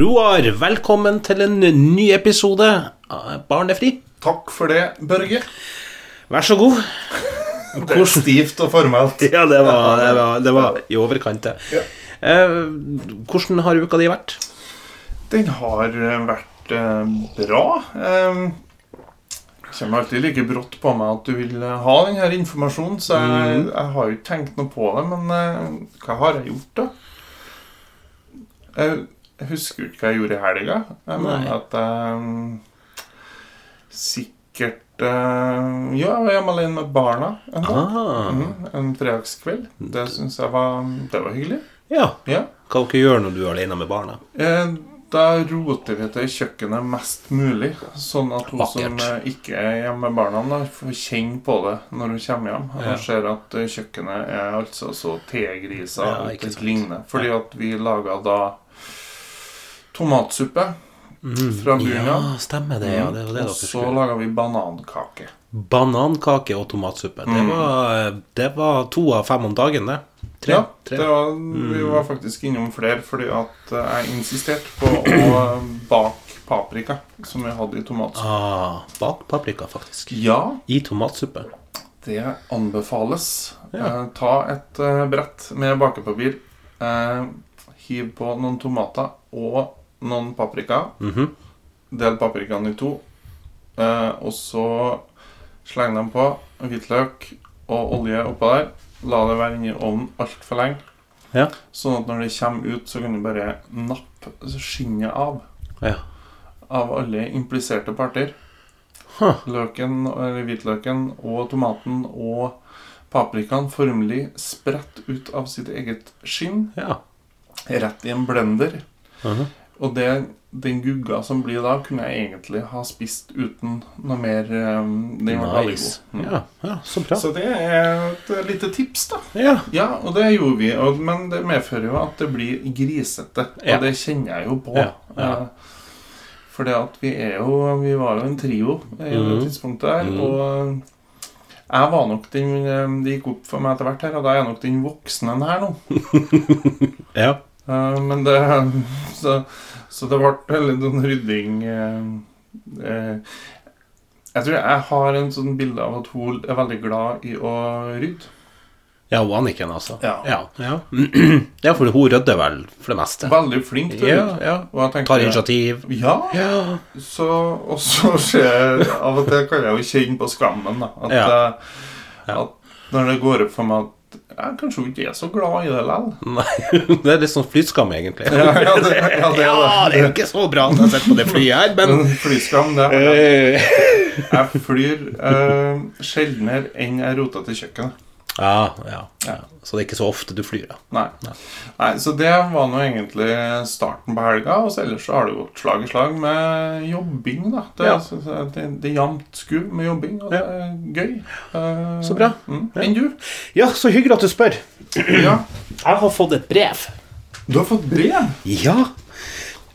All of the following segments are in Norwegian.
Roar, velkommen til en ny episode av Barnefri. Takk for det, Børge. Vær så god. Det er stivt og formelt. Ja, det var, det var, det var i overkant, det. Ja. Eh, hvordan har uka di vært? Den har eh, vært eh, bra. Eh, kommer alltid like brått på meg at du vil eh, ha denne informasjonen, så jeg, jeg har jo ikke tenkt noe på det. Men eh, hva har jeg gjort, da? Jeg, husker ikke hva jeg gjorde i helga. Jeg Nei. mener at mm, sikkert eh, Ja, jeg var hjemme alene med barna en dag. Ah, Mhm, en fredagskveld. Det syns jeg var, det var hyggelig. ja. Ja. Hva dere gjør når du er alene med barna? Eh, Da roter vi til kjøkkenet mest mulig, sånn at hun som Vakkert. eh, ikke er hjemme med barna, da, får kjenne på det når hun kommer hjem. Ja. Ser at eh, kjøkkenet er altså så tegrisa Ja, og det Fordi at vi laga da tomatsuppe fra Bunia. Ja, stemmer det. Ja, det det og så laga vi banankake. Banankake og tomatsuppe. Det, Mm. var, det var to av fem om dagen, det. Tre. Ja, tre. det var, vi var faktisk innom flere fordi at eh, jeg insisterte på å bake paprika som vi hadde i tomatsuppe. Ah, bak paprika, faktisk. Ja, I tomatsuppe. Det anbefales. Ja. Eh, ta et eh, brett med bakepapir. Eh, hiv på noen tomater og noen paprika. Mhm. Del paprikaen i to. Eh, og så sleng dem på hvitløk og olje oppå der. La det være inni ovnen altfor lenge. Ja. Sånn at når det kommer ut, så kan du bare nappe skinnet av. Ja. Av alle impliserte parter. Huh. Løken, eller hvitløken og tomaten og paprikaen formelig spredt ut av sitt eget skinn, ja. rett i en blender. Mhm. Og det, den gugga som blir da, kunne jeg egentlig ha spist uten noe mer eh, Den var veldig god. Mm. Ja, ja, så bra. Så det er et lite tips, da. Ja. Ja, og det gjorde vi. Og, men det medfører jo at det blir grisete. Ja. Og det kjenner jeg jo på. Ja, ja. Eh, Fordi at vi er jo Vi var jo en trio i det Mhm. tidspunktet her. Mm. Og jeg var nok den eh, Det gikk opp for meg etter hvert her, og da er jeg nok den voksne her nå. ja. Eh, Men det Så, så det ble litt sånn rydding eh, eh, Jeg tror jeg har en sånn bilde av at hun er veldig glad i å rydde. Ja, og Anniken, altså. Ja. Ja, ja. ja, for hun rydder vel for det meste. Veldig flink til å Ja, rydde. ja. Jeg Tar initiativ. Ja, Ja. så, og så skjer Av og til kan jeg jo kjenne på skammen. da At, Ja. eh, Ja. at når det går opp for meg at jeg kanskje ikke er så glad i det likevel. Nei, det er litt sånn flyskam, egentlig. Ja, ja, det, ja, det er det er jo ikke så bra at jeg sitter på det flyet her, men Men flyskam, det er Eh, Jeg flyr uh, sjeldnere enn jeg roter til kjøkkenet. Ja, ja, ja. Så det er ikke så ofte du flyr, da. Nei. Nei, Så det var nå egentlig starten på helga. Og så ellers så har det gått slag i slag med jobbing, da. Det, Ja. så- det, det er jevnt skudd med jobbing, og det er gøy. Uh, Så bra. Mm. Enn du? Ja, så hyggelig at du spør. Ja. Jeg har fått et brev. Du har fått brev? Ja.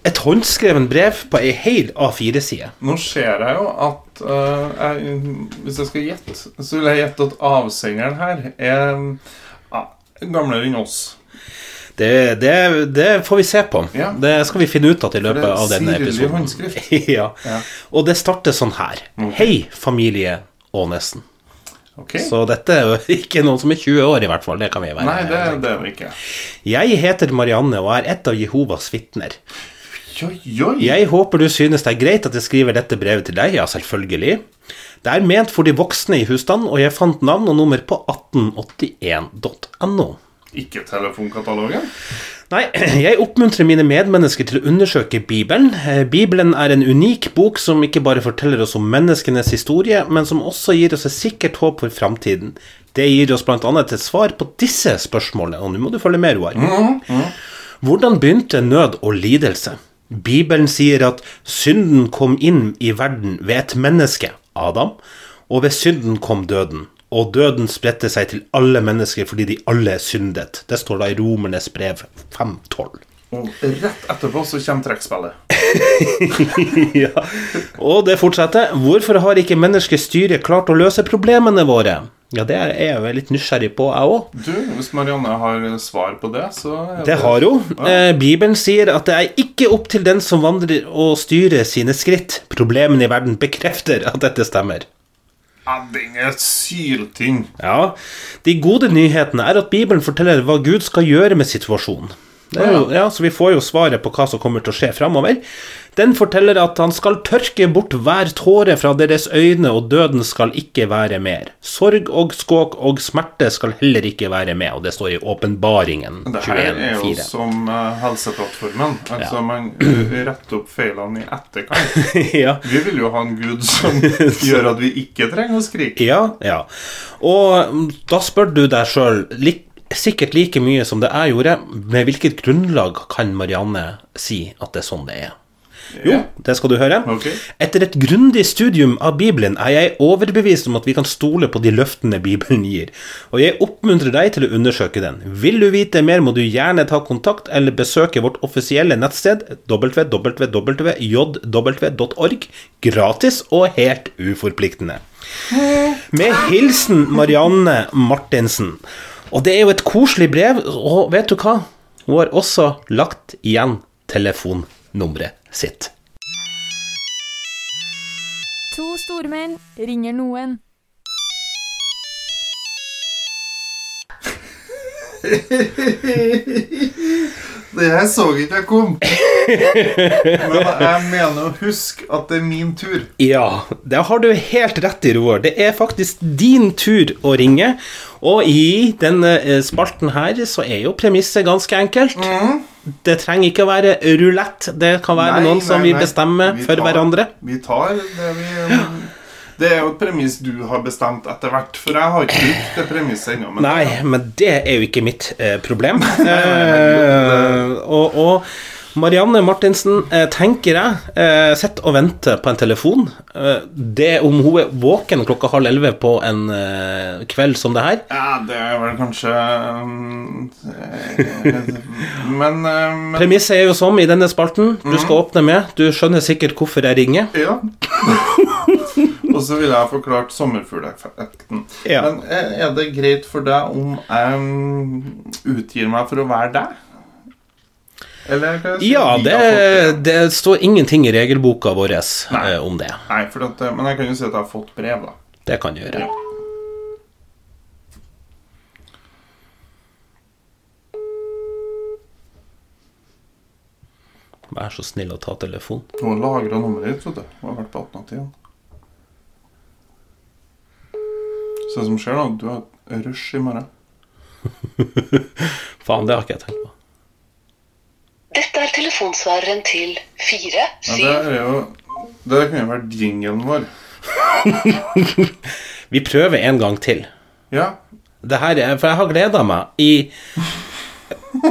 Et håndskreven brev på ei hel A4-side. Nå ser jeg jo at uh, jeg, Hvis jeg skal gjette, så vil jeg gjette at avsenderen her er uh, gamlere enn oss. Det, det, det får vi se på. Ja. Det skal vi finne ut av i løpet av denne episoden. ja. Ja. Og det starter sånn her. Hei, familie Ånesen. Okay. Så dette er jo ikke noen som er 20 år, i hvert fall. Det kan vi være. Nei, det, det er vi ikke. Jeg heter Marianne og er et av Jehovas vitner. Oi, oi. Jeg håper du synes det er greit at jeg skriver dette brevet til deg. Ja, selvfølgelig. Det er ment for de voksne i husstanden, og jeg fant navn og nummer på 1881.no. Ikke telefonkatalogen? Nei, jeg oppmuntrer mine medmennesker til å undersøke Bibelen. Eh, Bibelen er en unik bok som ikke bare forteller oss om menneskenes historie, men som også gir oss et sikkert håp for framtiden. Det gir oss bl.a. et svar på disse spørsmålene, og nå må du følge med, Roar. Hvordan begynte nød og lidelse? Bibelen sier at synden kom inn i verden ved et menneske, Adam, og ved synden kom døden. Og døden spredte seg til alle mennesker fordi de alle syndet. Det står da i Romernes brev 5.12. Og rett etterpå så kommer trekkspillet. ja. Og det fortsetter. Hvorfor har ikke menneskestyret klart å løse problemene våre? Ja, det er jeg litt nysgjerrig på, jeg òg. Du, hvis Marianne har svar på det, så er Det har hun. Eh, Bibelen sier at det er ikke opp til den som vandrer å styre sine skritt. Problemene i verden bekrefter at dette stemmer. Ja, den er syltynn. Ja, De gode nyhetene er at Bibelen forteller hva Gud skal gjøre med situasjonen. Jo, ja, Så vi får jo svaret på hva som kommer til å skje framover. Den forteller at han skal tørke bort hver tåre fra deres øyne, og døden skal ikke være mer. Sorg og skåk og smerte skal heller ikke være med, og det står i Åpenbaringen Det her er jo 21.4. som eh, Helseplattformen. Altså, man uh, retter opp feilene i etterkant. ja. Vi vil jo ha en gud som gjør at vi ikke trenger å skrike. Ja, ja. Og mm, da spør du deg sjøl sikkert like mye som det jeg gjorde, med hvilket grunnlag kan Marianne si at det er sånn det er? Jo, det skal du høre. Okay. Etter et grundig studium av Bibelen er jeg overbevist om at vi kan stole på de løftene Bibelen gir, og jeg oppmuntrer deg til å undersøke den. Vil du vite mer, må du gjerne ta kontakt eller besøke vårt offisielle nettsted www.jw.org, gratis og helt uforpliktende. Med hilsen Marianne Martinsen. Og det er jo et koselig brev, og vet du hva? Hun har også lagt igjen telefonnummeret sitt. To stormenn ringer noen. Det her så ikke jeg kom. Men jeg mener å huske at det er min tur. Ja, det har du helt rett i, Roar. Det er faktisk din tur å ringe. Og i denne eh, spalten her så er jo premisset ganske enkelt. Det trenger ikke å være rulett. Det kan være Nei, noen som nei, vi nei. bestemmer Vi for tar- hverandre. Vi tar det vi Det er jo et premiss du har bestemt etter hvert, for jeg har ikke brukt det premisset ennå. men- Nei, men det er jo ikke mitt eh, problem. Eh, og, og Marianne Martinsen, eh, tenker jeg, eh, sitter og venter på en telefon. Eh, det om hun er våken klokka halv elleve på en eh, kveld som det her. Ja, det er vel kanskje um, eh, Men, eh, men Premisset er jo som i denne spalten. Du skal åpne med. Du skjønner sikkert hvorfor jeg ringer. Ja. Og så ville jeg forklart sommerfugleffekten. Ja. Men eh, er det greit for deg om jeg mm, utgir meg for å være deg? Eller hva si Ja, det, det står ingenting i regelboka vår Nei. eh, om det. Nei, at, eh, men jeg kan jo si at jeg har fått brev, da. Det kan du gjøre. Ja. Vær så snill å ta telefonen. Hun lagra nummeret ditt, vet du. Hun har vært på 1881. Så det som skjer nå, du har et rush i morgen. Faen, det har ikke jeg tenkt på. Dette er telefonsvareren til 4 Ja, 7 det er jo Det kunne jo vært jinglen vår. Vi prøver en gang til. Ja. Det her er, for jeg har gleda meg i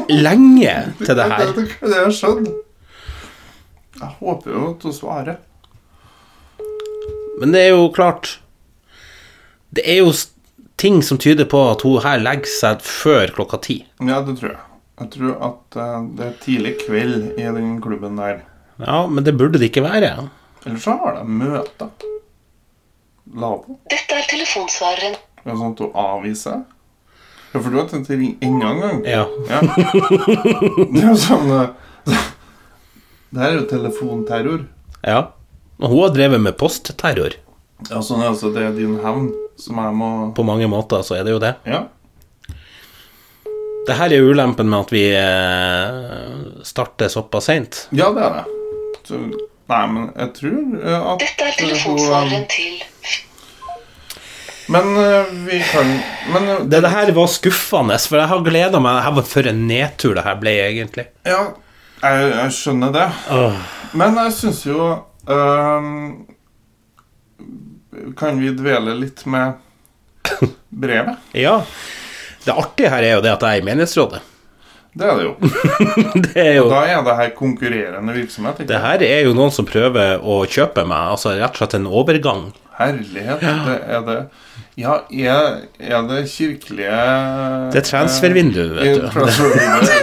lenge til det her. Det, det, det har jeg skjønt. Jeg håper jo at hun svarer. Men det er jo klart Det er jo ting som tyder på at hun her legger seg før klokka ti. Ja, det tror jeg. Jeg tror at eh, det er tidlig kveld i den klubben der. Ja, men det burde det ikke være. Eller så har de møte. Lavvo. Dette er telefonsvareren. Det er sånn at hun avviser. Ja, for du har tenkt å ringe enda en gang. Ja. Ja. Det er jo sånn eh, Det her er jo telefonterror. ja. Og hun har drevet med postterror. Ja, sånn er altså det er din hevn må På mange måter så er det jo det. Ja. Det her er ulempen med at vi eh, starter såpass seint. Ja, det er det. Så, nei, men jeg tror eh, at Dette er telefonsvareren til Men eh, vi kan Men eh, Det, det her var skuffende, for jeg har gleda meg. Det her var for en nedtur det her ble, egentlig. Ja, jeg, jeg skjønner det. Oh. Men jeg syns jo øhm, Kan vi dvele litt med brevet? Ja. Det artige her er jo det at jeg er i menighetsrådet. Det er det jo. Det er jo Da er det her konkurrerende virksomhet. Ikke? Det her er jo noen som prøver å kjøpe meg. Altså rett og slett en overgang. Herlighet. Det er det Ja, er, er det kirkelige Det er transfervinduet, vet du.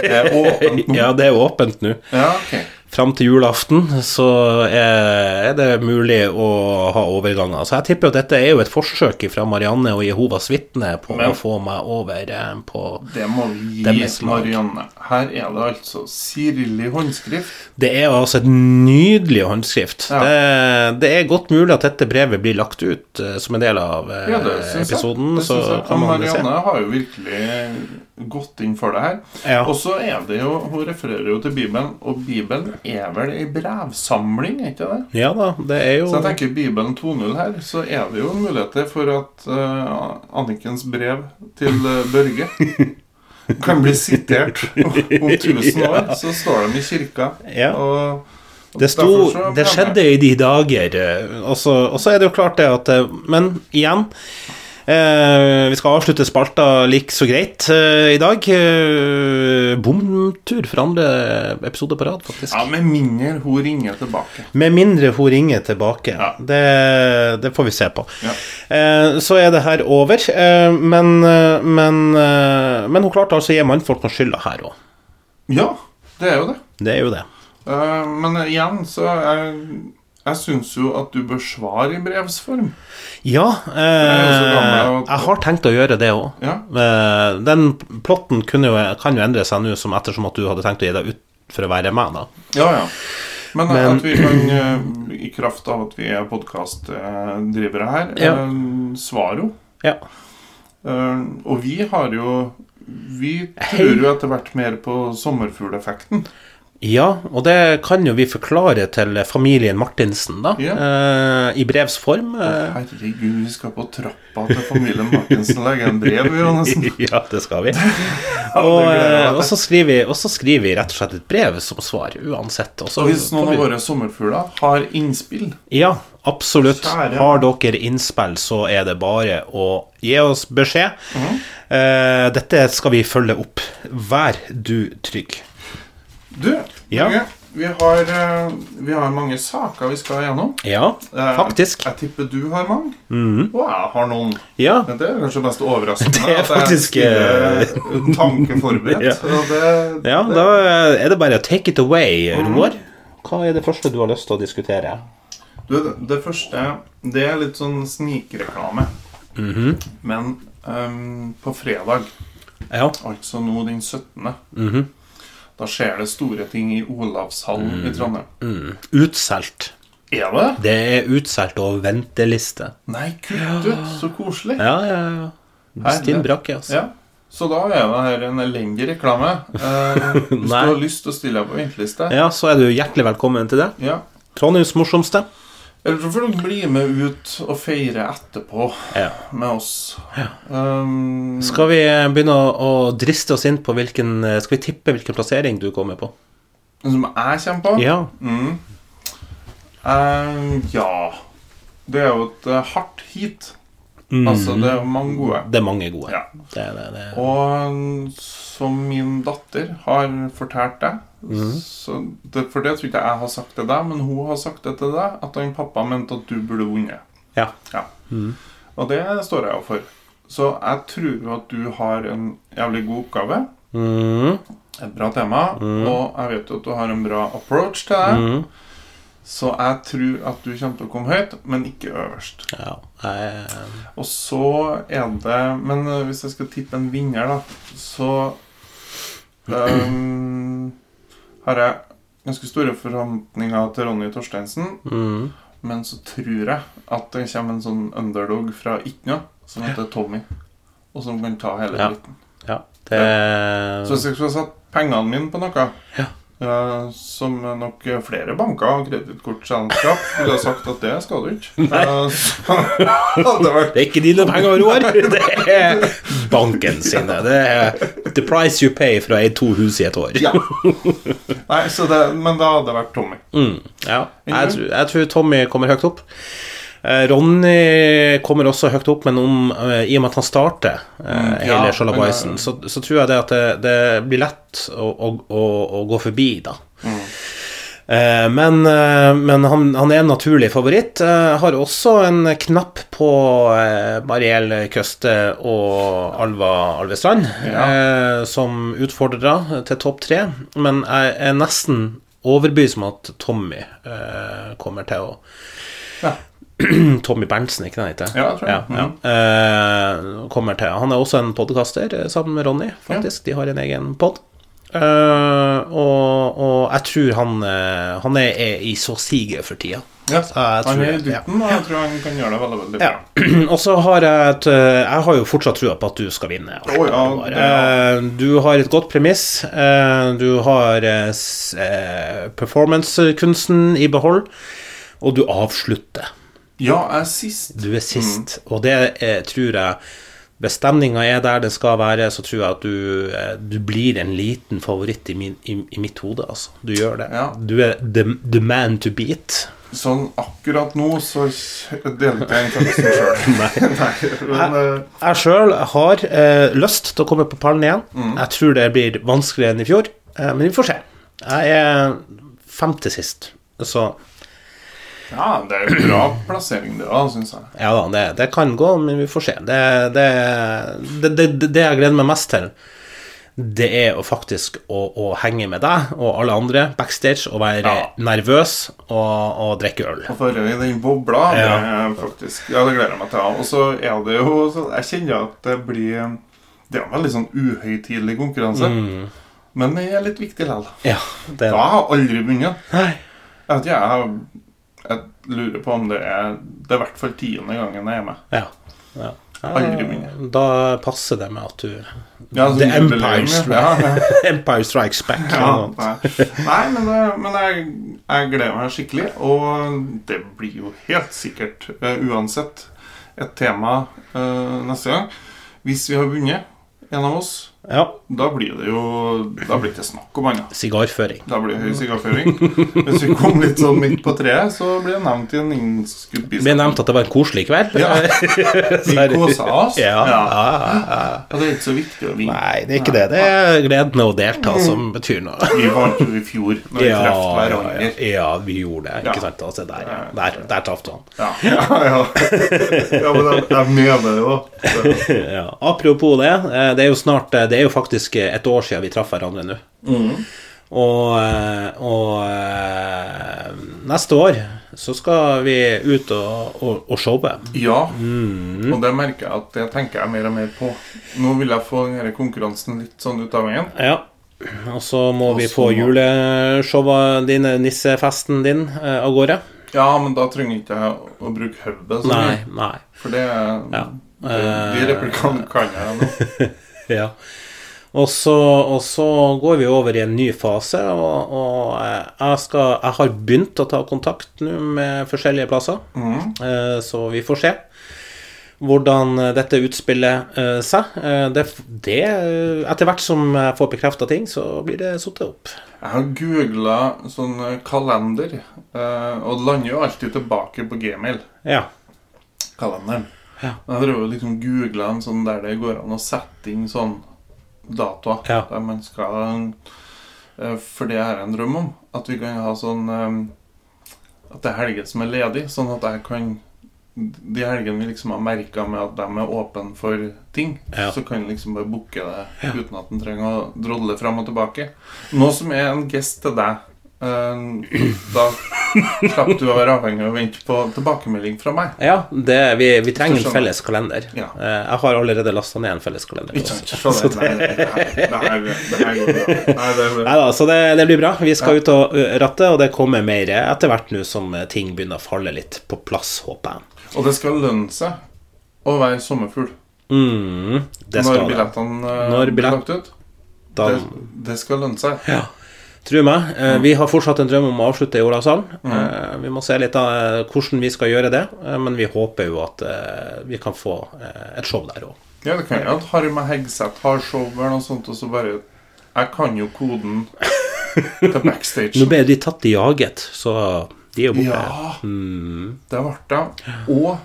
Det er åpent nå. Ja, det er åpent nå. Ja, ok. Fram til julaften så er, det mulig å ha overganger. Så jeg tipper at dette er jo et forsøk fra Marianne og Jehovas vitne på Men- å få meg over eh, på Det må vi gi Marianne. Her er det altså Sirlig håndskrift. Det er altså et nydelig håndskrift. Ja. Det, det er godt mulig at dette brevet blir lagt ut eh, som en del av eh, Ja, syns jeg. Det Så jeg. kan se. Marianne har jo virkelig gått inn for det her. Ja. Og så er det jo Hun refererer jo til Bibelen, og Bibelen er vel ei brevsamling, er ikke det? ja da, det er jo Så jeg tenker Bibelen 2.0 her, så er det jo muligheter for at uh, Annikens brev til eh, Børge kan bli sitert om 1000 år. Så står de i kirka. Ja. Og, Det, sto, det skjedde i de dager. eh, Og så, og så er det jo klart det at Men igjen Vi skal avslutte spalta like så greit eh, i dag. Eh, Bomtur for andre episode på rad, faktisk. Ja, Med mindre hun ringer tilbake. Med mindre hun ringer tilbake. Ja. Det, det får vi se på. Ja. Eh, så er det her over. Eh, men, eh, men, eh, men hun klarte altså å gi mannfolk noe skylda her òg. Ja, det er jo det. Det er jo det. Eh, men igjen, så jeg, jeg syns jo at du bør svare i. Ja, jo så gammel eh, jeg har tenkt å gjøre det òg. Ja. Eh, Den plotten jo, kan jo endre seg nå, som ettersom at du hadde tenkt å gi deg ut for å være med. da Ja, ja. Men, Men- at vi kan, eh, i kraft av at vi er podkastdrivere her, Ja. eh, svare jo. Ja. Eh, og vi har jo Vi tror jo etter hvert mer på sommerfugleffekten. Ja, og det kan jo vi forklare til familien Martinsen, da. Ja. eh, I brevs form. eh. Herregud, vi skal på trappa til familien Martinsen og legge en brev, Johannessen. ja, det skal vi. Og, eh, og, så skriver vi, og så skriver vi rett og slett et brev som svar, uansett. Og så Så hvis noen vi... av våre sommerfugler har innspill Ja, absolutt. Kjære. Har dere innspill, så er det bare å gi oss beskjed. Mm Eh, dette skal vi følge opp. Vær du trygg. Du, Ja. Norge, vi, har, eh, vi har mange saker vi skal gjennom. Ja, Eh, faktisk. Jeg tipper du har mange, Mhm. og jeg har noen. Ja. Det er kanskje mest overraskende Det er faktisk, tankeforberedt. en tanke. Ja. og det, ja, det, da er det bare take it away, Roar. Mm. Hva er det første du har lyst til å diskutere? du, det, det første Det er litt sånn snikreklame. Mhm. Men um, på fredag, Ja. altså nå den 17., Mhm. Da skjer det store ting i Olavshallen i Trondheim. Mm. Utsolgt. Er det? Det er utsolgt og venteliste. Nei, kutt ut! Så koselig. Ja, ja, ja. Stinn brakke, altså. Ja. Så da er det her en elendig reklame. Eh, hvis du har lyst til å stille deg på venteliste Ja, så er du hjertelig velkommen til det. ja. Trondheims morsomste. Eller så får de bli med ut og feire etterpå Ja. med oss. Um, Skal vi begynne å, driste oss inn på hvilken Skal vi tippe hvilken plassering du kommer på? som jeg kommer på? Ja. Mm. Eh, ja. Det er jo et eh, hardt heat. Altså, det er mange gode. Det er mange gode. Ja. Det det, det. Og mm, som min datter har fortalt deg Mhm. så det, For det tror ikke jeg har sagt til deg, men hun har sagt det til deg, at han pappa mente at du burde vunnet. Ja. Ja. Og det står jeg jo for. Så jeg tror jo at du har en jævlig god oppgave. Mm. Et bra tema. Og jeg vet jo at du har en bra approach til det. Mm. Så jeg tror at du kommer til å komme høyt, men ikke øverst. Ja. Jeg, Og så er det Men eh, hvis jeg skal tippe en vinner, da, så ehm, har jeg ganske store forhåpninger til Ronny Torsteinsen. mm. Men så tror jeg at det kommer en sånn underdog fra Itna, som heter Tommy. Og som kan ta hele dritten. ja. Det Så hvis jeg skulle satt pengene mine på noe Ja. Som nok flere banker og kredittkortselskap ville sagt at det skal du ikke. Det er ikke dine penger, Roar. Det er banken sine. Det er the price you pay for å eie to hus i et år. Ja. Nei, så det, men da hadde det vært Tommy. Mm, ja. Jeg, tror, jeg tror Tommy kommer høyt opp. Eh, Ronny kommer også høyt opp, men om, eh, i og med at han starter eh, Mm, hele ja, Sjalabaisen, eh, så, så tror jeg det at det, det blir lett å, å, å, å gå forbi, da. Mm. Men men han, han er en naturlig favoritt. Har også en knapp på Mariell Køste og Alva Alvestrand Ja. som utfordrere til topp tre, men jeg er nesten overbevist om at Tommy kommer til å Ja. Tommy Berntsen, ikke det han heter? Ja, jeg tror jeg. Ja, ja. Eh, kommer til Han er også en podkaster eh, sammen med Ronny, faktisk. De har en egen pod. og, og jeg tror han, han er, er i så siget for tida. Ja, han er i ja. og jeg tror han kan gjøre det veldig veldig bra. Ja. Og så har jeg et Jeg har jo fortsatt trua på at du skal vinne. Oh, ja, Eh, Du har et godt premiss. Du har eh, performancekunsten i behold, og du avslutter. Ja, jeg er sist. Du er sist, og det er, tror jeg Hvis stemninga er der det skal være, så tror jeg at du, eh, du blir en liten favoritt i, min, i, i mitt hode. Altså. Du gjør det. Ja. Du er the, the man to beat. Sånn akkurat nå så delte jeg ikke det sjøl. Men eh, Jeg sjøl har eh, lyst til å komme på pallen igjen. Mm. Jeg tror det blir vanskeligere enn i fjor, eh, men vi får se. Jeg er femte sist, så ja, det er en bra plassering, det òg, syns jeg. ja da, det, det kan gå, men vi får se. Det, det, det, jeg gleder meg mest til, det er å faktisk å, å henge med deg og alle andre backstage og være Ja. nervøs og, og drikke øl. Og få i den bobla, Ja. faktisk Ja, det gleder jeg meg til. Og så er det jo så Jeg kjenner at det blir Det er en veldig sånn uhøytidelig konkurranse. Men det er litt viktig likevel. Ja, det Da har jeg aldri begynt. Jeg vet ikke, jeg, har- jeg lurer på om det er Det er i hvert fall tiende gangen jeg er med. Ja. ja. Aldri. Da passer det med at du Ja, sånn The Empire. Stri- Ja, ja. Empire Strikes Back. Nei. nei, men, det, men jeg, jeg gleder meg skikkelig. Og det blir jo helt sikkert, uh, uansett, et tema uh, neste gang. Hvis vi har vunnet, en av oss, Ja. da blir det jo Da blir det ikke snakk om annet. Sigarføring. Da blir det høy sigarføring. Hvis vi kom litt sånn midt på treet, så blir det nevnt i en innskudd Det ble nevnt at det var en koselig kveld. Ja. Vi kosa oss. Ja, ja, Ja. ja, ja. Ja, det er ikke så viktig å vinne. Nei, det er ikke det. Det er gleden av å delta som betyr noe. Vi vant jo i fjor, når vi Ja, traff hverandre. ja, ja, vi gjorde det. Ikke Ja. sant? Altså, der, ja. der, der traff han. Ja, ja, ja. ja men jeg, jeg mener det jo. Det- Ja. Apropos det, eh, det er jo snart eh, Det er jo faktisk eh, et år siden vi traff hverandre nå. Og, eh, og eh, neste år så skal vi ut og, og, og showe. Ja, Mm. og det merker jeg at det tenker jeg mer og mer på. Nå vil jeg få denne konkurransen litt sånn ut av veien. Ja. Og så må Og vi få må- juleshowet din, nissefesten din, av gårde. Ja, men da trenger ikke jeg å bruke hodet så Nei, nei. For det, Ja. det De replikkene kan jeg nå. Ja. Og så, og så går vi over i en ny fase, og, og eh, jeg, skal, jeg har begynt å ta kontakt nå med forskjellige plasser, mm. Eh, så vi får se hvordan eh, dette utspiller eh, seg. Det, det, etter hvert som jeg får bekrefta ting, så blir det satt opp. Jeg har googla sånn kalender, eh, og lander jo alltid tilbake på gmail. Ja. kalenderen. Ja. Jeg drev og liksom googla en sånn der det går an å sette inn sånn datoer Ja. der man skal eh, For det jeg en drøm om. At vi kan ha sånn eh, At det er helger som er ledig, sånn at jeg kan De helgene vi liksom har merka med at de er åpne for ting, Ja. så kan du liksom bare booke det uten at en trenger å drodle fram og tilbake. Nå som er en gest til deg, eh, da slapp du å være avhengig av å vente på tilbakemelding fra meg. Ja, det, vi, vi trenger en felles kalender. Ja. Eh, Jeg har allerede lasta ned en felles kalender. Ikke sant? Så det, nei, Neida, så det, det blir bra. Vi skal ut og ratte, og det kommer mer etter hvert nå som eh, ting begynner å falle litt på plass, håper jeg. og det skal lønne seg å være sommerfugl Mm, det når billettene eh, blir lagt ut. Da, Det, det skal lønne seg. ja. Tro meg, eh, vi har fortsatt en drøm om å avslutte i Olavshallen. Mm. Eh, Vi må se litt av eh, hvordan vi skal gjøre det, men vi håper jo at vi kan få et show der òg. Ja, det kan hende at Harry Hegseth har show eller noe sånt, og så bare Jeg kan jo koden til backstage. Nå ble de tatt i jaget, så de er jo borte. Ja, Mm. det ble det. Og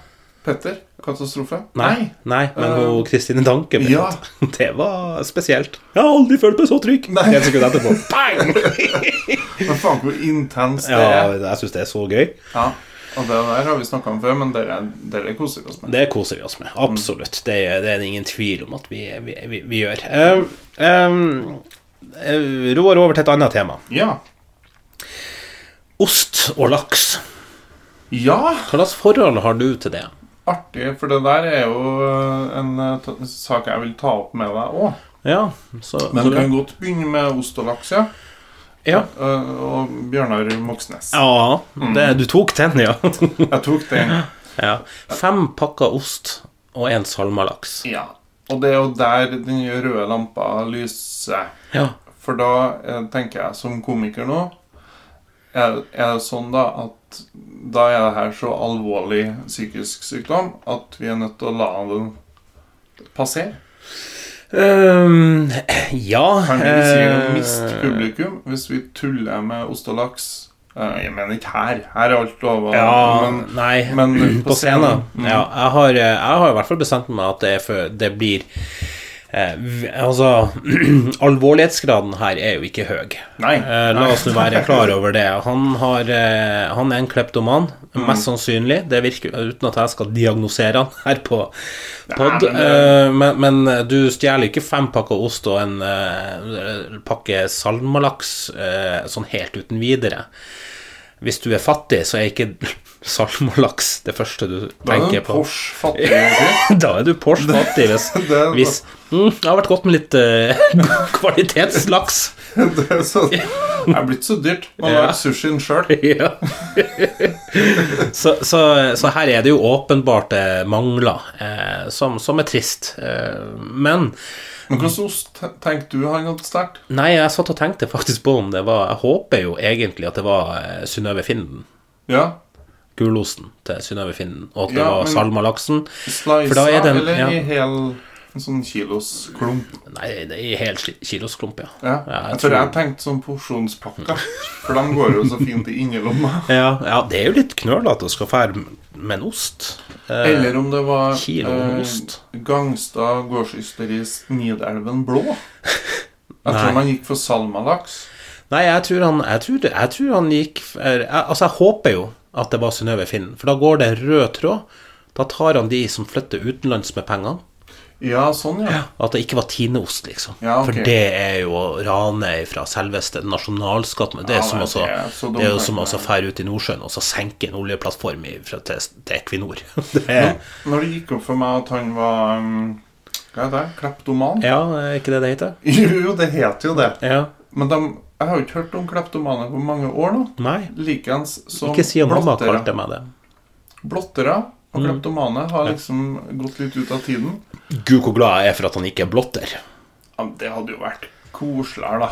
Petter. Katastrofe. Nei, nei, men Eh, hun Kristine Danke ble ja. Det var spesielt. Jeg har aldri følt meg så trygg. Nei. Helt sekund etterpå. Bang! Men faen hvor intenst det er. Ja, jeg syns det er så gøy. Ja. Og det der har vi snakka om før, men dere, dere koser vi oss med. Det koser vi oss med. Absolutt. Det, det er det ingen tvil om at vi, vi, vi, vi gjør. Uh, um, eh, Roar over til et annet tema. Ja. Ost og laks. Ja, Hva slags forhold har du til det? Artig, for det der er jo en eh, sak jeg vil ta opp med deg òg. Ja, så, Men du kan godt begynne med ost og laks, ja. ja. Eh, Og Bjørnar Moxnes. ja det, du tok den, ja. Jeg tok den. ja. Fem pakker ost og en salmalaks. Ja. Og det er jo der den røde lampa lyser. Ja. For da eh, tenker jeg som komiker nå er, er det sånn da at da er det her så alvorlig psykisk sykdom at vi er nødt til å la den passere? Um, ja Kan vi si å eh, miste publikum hvis vi tuller med ost og laks? Eh, Jeg mener ikke her. Her er alt lov. Ja, men, nei, men på, scenen. Mm. Ja, jeg har, jeg har i hvert fall bestemt meg at det, er for, det blir eh, Altså, alvorlighetsgraden her er jo ikke høy. Nei. Eh, la oss nå være klar over det. Han, har, eh, han er en kleptoman, Mm. mest sannsynlig. Det virker uten at jeg skal diagnosere han her på pod. men Eh, men, men du stjeler ikke fem pakker ost og en eh, pakke salmalaks eh, sånn helt uten videre. Hvis du er fattig, så er ikke salmalaks det første du er tenker på. Da er du Porsche fattig hvis, Det hvis mm, Det har vært godt med litt uh, kvalitetslaks. Det er så, det er blitt så dyrt. Man har lagd sushien sjøl. Ja. så, så, så her er det jo åpenbart eh, mangler, eh, som, som er trist. Eh, men Men hvilken ost tenkte du hadde sterkt? nei, jeg satt og tenkte faktisk på om det var Jeg håper jo egentlig at det var eh, Synnøve Finden. Ja. Gulosten til Synnøve Finden, og at det Ja, var men- salmalaksen. For da er den- eller ja. i hel en sånn kilosklump? Nei, det er i hel kilosklump, ja. Ja. Ja, jeg jeg tror- jeg tenkte sånn porsjonspakker. For de går jo så fint i innerlomma. Ja, ja, det er jo litt knølete å skal fære med en ost. Eh, Eller om det var Kilo eh, ost. Gangstad gårdsysteri Nidelven blå. Jeg Nei. tror man gikk for salmalaks. Nei, jeg tror han, jeg tror, jeg tror han gikk jeg, Altså, jeg håper jo at det var Synnøve Finn, for da går det rød tråd. Da tar han de som flytter utenlands med pengene. Ja, sånn, ja. At det ikke var Tineost, liksom. Ja, okay. For det er jo å rane fra selveste nasjonalskatten. Det er Ja, som nei, også, det er så det er jo som det. å fære ut i Nordsjøen og så senke en oljeplattform fra, til, til Equinor. Det er, Når det gikk opp for meg at han var um, Hva er det? Kleptoman? ja, er ikke det det heter? Jo, det heter jo det. Ja. Men de, jeg har jo ikke hørt om kleptomane på mange år nå. Nei. Likeens som Ikke siden mamma blottere. kalte meg det. Blottere og Mm. kleptomane har liksom gått litt ut av tiden. Gud, hvor glad jeg er for at han ikke er blotter. Ja, men det hadde jo vært koseligere, da.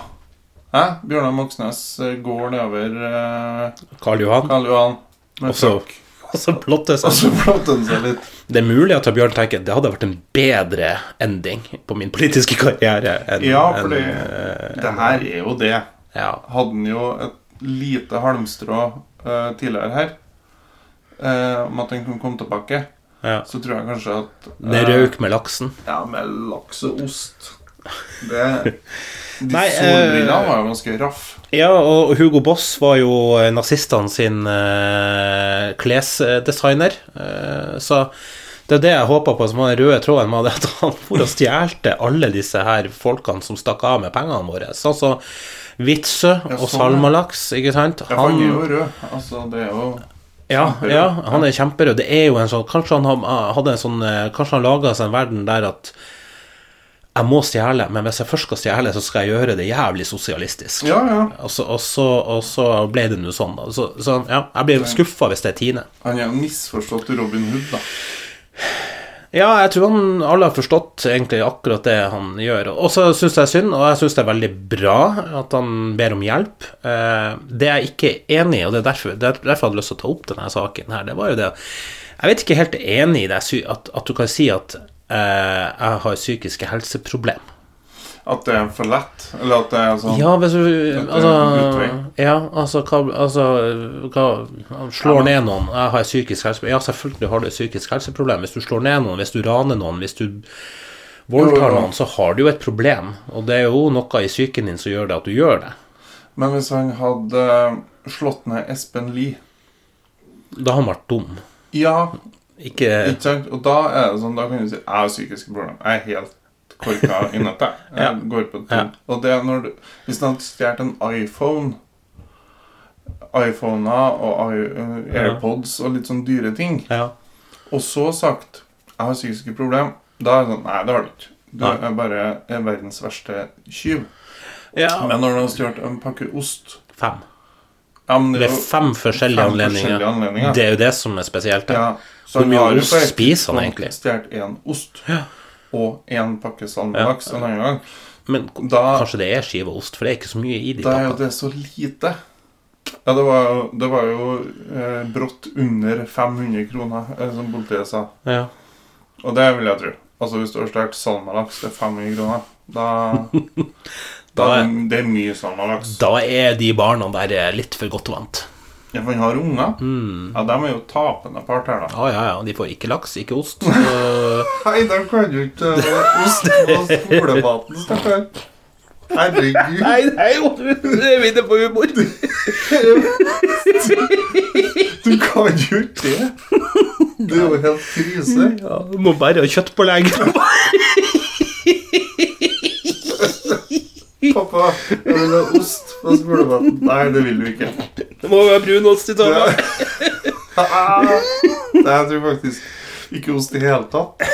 Hæ? Bjørnar Moxnes eh, går nedover eh, Karl Johan. Karl Johan Og så Og han. seg. seg litt. Det er mulig at Bjørn tenker det hadde vært en bedre ending på min politiske karriere enn Ja, for eh, det her er jo det. Ja. Hadde han jo et lite halmstrå uh, tidligere her uh, om at han kunne komme tilbake, ja. så tror jeg kanskje at Det eh, røk med laksen. Ja, med laks og ost. Det De Nei, solbrillene var jo ganske raff. Ja, og Hugo Boss var jo nazistene sin klesdesigner. Så det er det jeg håper på som var den røde tråden med at han for og stjelte alle disse her folkene som stakk av med pengene våre. Sånn som Witzøe og sånn. Salmalaks, ikke sant? Ja, han er jo rød. Altså, det er jo Ja, ja, han er kjemperød. Det er jo en sånn Kanskje han ha- hadde en sånn eh, Kanskje han laga seg en verden der at jeg må stjele, men hvis jeg først skal stjele, så skal jeg gjøre det jævlig sosialistisk. Ja, ja. Og, så, og, så, og så ble det nå sånn, da. Så, så ja, jeg blir skuffa hvis det er Tine. Han er en misforstått Robin Hood, da. Ja, jeg tror han alle har forstått egentlig akkurat det han gjør. Og så syns jeg synd, og jeg syns det er veldig bra at han ber om hjelp. Eh, det jeg ikke er enig i, og det er derfor, det er derfor jeg hadde lyst til å ta opp denne saken her, det var jo det Jeg vet ikke helt enig i det, at, at du kan si at eh, jeg har psykiske helseproblem. At det er for lett. Eller at det er sånn Ja, hvis du Altså, ja, altså, hva, altså hva, Slår Ja, men- ned noen Jeg har et psykisk helseproblem. Ja, selvfølgelig har du et psykisk helseproblem. Hvis du slår ned noen, hvis du raner noen, hvis du voldtar noen, så har du jo et problem. Og det er jo noe i psyken din som gjør det at du gjør det. Men hvis han hadde slått ned Espen Lie Da har han vært dum. Ja, Ikke ikke sant? Og da er det sånn, da kan du si jeg har psykiske problemer. Jeg er helt korka i nettet. Jeg Ja. går på Ja. Og det er når du Hvis du hadde stjålet en iPhone iPhoner og AirPods og litt sånn dyre ting, Ja. og så sagt 'Jeg har psykiske problemer', da er det sånn Nei, det har du ikke. Du er bare er verdens verste tyv. ja. Men når du har stjålet en pakke ost Fem. ja, Det det er fem forskjellige fem anledninger. forskjellige anledninger. Det er jo det som er spesielt. Ja, så Hvor mye ost spiser han egentlig? Stjålet én ost Ja. Og én pakke salmelaks en annen gang. Men Da, kanskje det er skive ost, for det er ikke så mye i de da er jo det så lite. Ja, det var jo, det var jo eh, brått under 500 kroner, eh, som politiet sa. Ja. Og det vil jeg tro. Altså Hvis du har stjålet salmalaks til 500 kroner, da, da Da er- Det er mye salmalaks. Da er de barna der litt for godt vant. Ja, for han har unger. Mm. Ja, De er jo tapende part her, da. Ja, ja, ja. De får ikke laks, ikke ost. Så Nei, de kan jo ikke uh, ost på skolematen, stakkar. Herregud. Nei, nei, du er inne på humor. Du kan jo ikke det. Det er jo helt krise. Ja, du må bare ha kjøtt på kjøttpålegg. Pappa, jeg vil ha ost på skolematen. Nei, det vil du ikke. Det må være brun ost i. Ah. Nei, jeg tror faktisk ikke ost i hele tatt.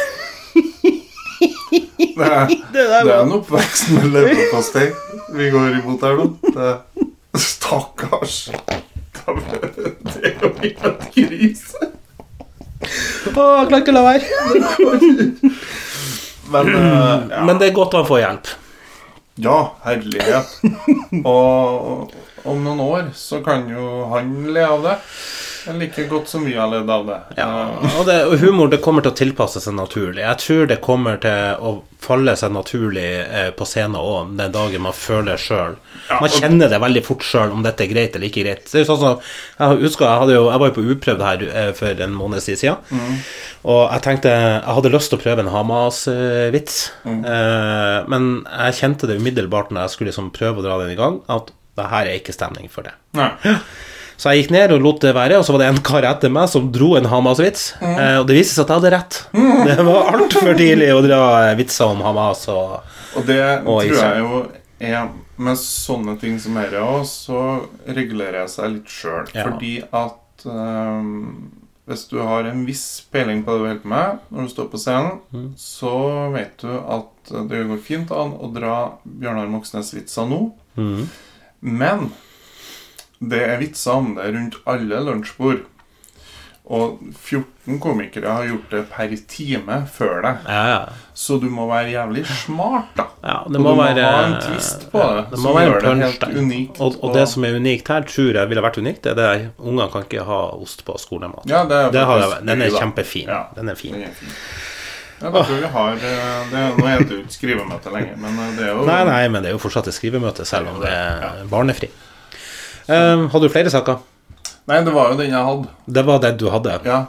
Det er, Det det er en oppvekst med leverpastei vi går imot her nå. Det, stakkars. Det er jo helt krise. Å, jeg klarer ikke å la være. Men uh, ja. Men det er godt han får hjelp. Ja, herlighet. Og om noen år så kan jo han le av det. Like godt som vi har ledd av det. Ja, og, det, og humor det kommer til å tilpasse seg naturlig. Jeg tror det kommer til å falle seg naturlig eh, på scenen òg, den dagen man føler sjøl. Ja, Man kjenner det veldig fort sjøl om dette er greit eller ikke greit. Det er jo sånn som, Jeg husker jeg, hadde jo, jeg var jo på uprøvd her eh, for en måned siden. Mm. Og jeg tenkte Jeg hadde lyst til å prøve en Hamas-vits. Mm. Eh, men jeg kjente det umiddelbart når jeg skulle liksom prøve å dra den i gang, at det her er ikke stemning for det. Nei. Så jeg gikk ned og lot det være, og så var det en kar etter meg som dro en Hamas-vits. Eh, og det viste seg at jeg hadde rett. Det var altfor tidlig å dra vitser om Hamas og Og det Og tror jeg jo er Med sånne ting som dette òg, så regulerer jeg seg litt sjøl. Ja. Fordi at ehm, hvis du har en viss peiling på det du holder på med når du står på scenen, Mm. så vet du at det går fint an å dra Bjørnar Moxnes-vitser nå. Mhm. Men det er vitser om det rundt alle lunsjbord. Og 14 komikere har gjort det per time før deg. Ja, ja. Så du må være jævlig smart, da. ja Og du må være ha en twist på det, Det som gjør en det helt der. unikt, Og, og og- det som er unikt her, tror jeg ville vært unikt, det er det ungene kan ikke ha ost på skolemat. Ja, det er Det har den er kjempefin. Den er fin. Den er fin. Da tror vi har eh, det, Nå heter det jo ikke skrivemøte lenger, men eh, det er jo Nei, nei, men det er jo fortsatt et skrivemøte, selv om det er barnefri. Um, hadde du flere saker? Nei, det var jo den jeg hadde. Det var den du hadde? Ja,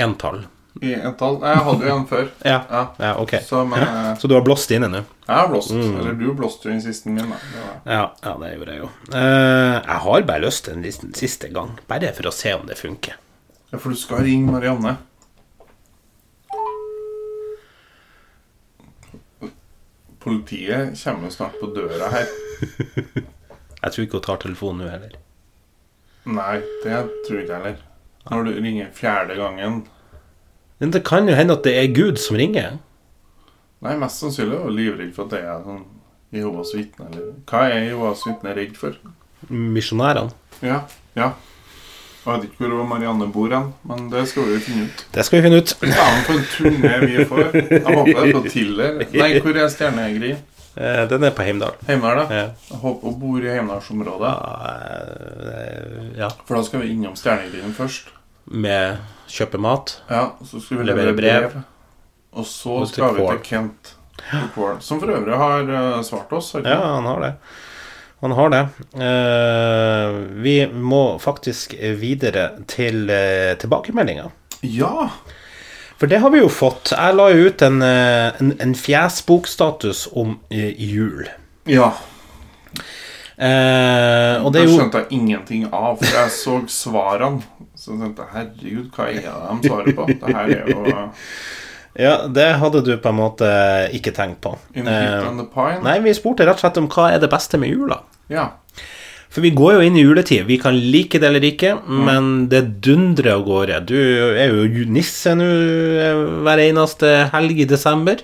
Entall? i entall. tall Jeg hadde jo en før. Ja. Ja, ja, ok. Så, men ja. Så du har blåst inne nå? jeg har blåst. Mm. Eller du blåste jo inn siste min. Det Ja, ja, det gjorde jeg jo. Uh, jeg har bare lyst til en siste gang, bare for å se om det funker. Ja, for du skal ringe Marianne. Politiet kommer jo snart på døra her. Jeg tror ikke hun tar telefonen nå heller. Nei, det tror jeg ikke heller. Når du ringer fjerde gangen Men det kan jo hende at det er Gud som ringer. Nei, mest sannsynlig er hun livredd for at det er sånn Jehovas vitne, eller Hva er Jehovas vitne redd for? Misjonærene. Ja, ja. Jeg vet ikke hvor Marianne bor hen, men det skal vi finne ut. Det skal vi finne ut. Faen for en turné vi får. Jeg håper det er på Tiller. Nei, hvor er Stjerneegri? Eh, den er på Heimdal. Heimdal, da? Ja. Jeg håper hun bor i Heimdalsområdet. Eh, ja. For da skal vi innom Stjernegrien først. Med kjøpe mat. Ja, så skal vi Levere brev. brev. Og så skal vi til Kent. Som for øvrig har eh, svart oss. ikke Ja, han har det. Han har det. Eh, vi må faktisk videre til uh, tilbakemeldinga. Ja! For det har vi jo fått. Jeg la jo ut en, eh, en, en fjesbokstatus om eh, jul. ja. Eh, og det Det skjønte jeg ingenting av, for jeg så svarene. Så jeg tenkte herregud, hva er det de svarer på? Det her er jo Ja, det hadde du på en måte ikke tenkt på. Eh, nei, vi spurte rett og slett om hva er det beste med jula. Ja. For vi går jo inn i juletid. Vi kan like det eller ikke, men det dundrer av gårde. Du er jo nisse nå eh, hver eneste helg i desember.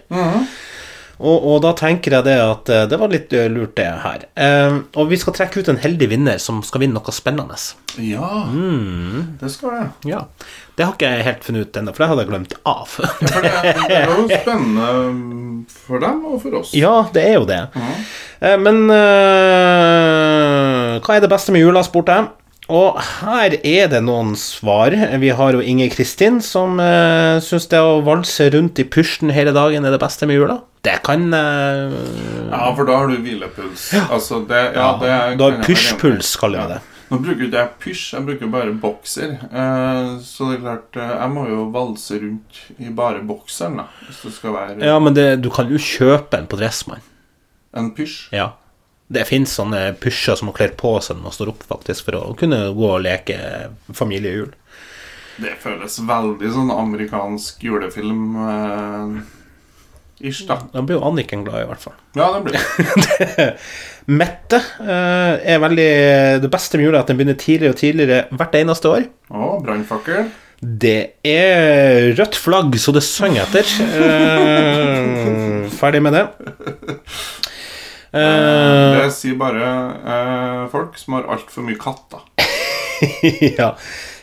Og, og da tenker jeg det at eh, det var litt eh, lurt, det her. Eh, og vi skal trekke ut en heldig vinner som skal vinne noe spennende. Ja, det skal det. Ja. Det har ikke jeg helt funnet ut ennå, for det hadde jeg glemt av. Ja, for det, det er jo spennende for dem og for oss. ja, det er jo det. Eh, Men eh, hva er det beste med jula, spurte jeg. Og her er det noen svar. Vi har jo Inger Kristin, som eh, syns det å valse rundt i pysjen hele dagen er det beste med jula. Det kan uh... Ja, for da har du hvilepuls. Altså, det, ja, det Da har pysjpuls, kaller vi det. Nå bruker ikke jeg pysj, jeg bruker bare bokser. Eh, så det er klart, eh, jeg må jo valse rundt i bare bokseren, da. Hvis det skal være Ja, men det, du kan jo kjøpe en på Dressmann. en pysj. Ja. Det fins sånne pysjer som man kler på seg når man står opp, faktisk, for å kunne gå og leke familiejul. Det føles veldig sånn amerikansk julefilm. Eh, ish, da. Da blir jo Anniken glad, i hvert fall. Ja, det blir det. Mette uh, er veldig Det beste med jula er at den begynner tidligere og tidligere hvert eneste år. Å, brannfakkel. Det er rødt flagg, så det synger etter. Uh, ferdig med det. Uh, Det sier bare eh, folk som har altfor mye katter. ja.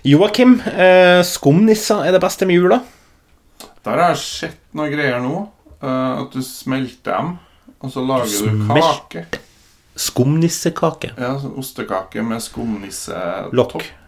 Joakim, eh, skumnisser er det beste med jula. Der har jeg sett noen greier nå. Eh, at du smelter dem, og så lager du du kake. Skumnissekake. Ja, sånn ostekake med skumnisse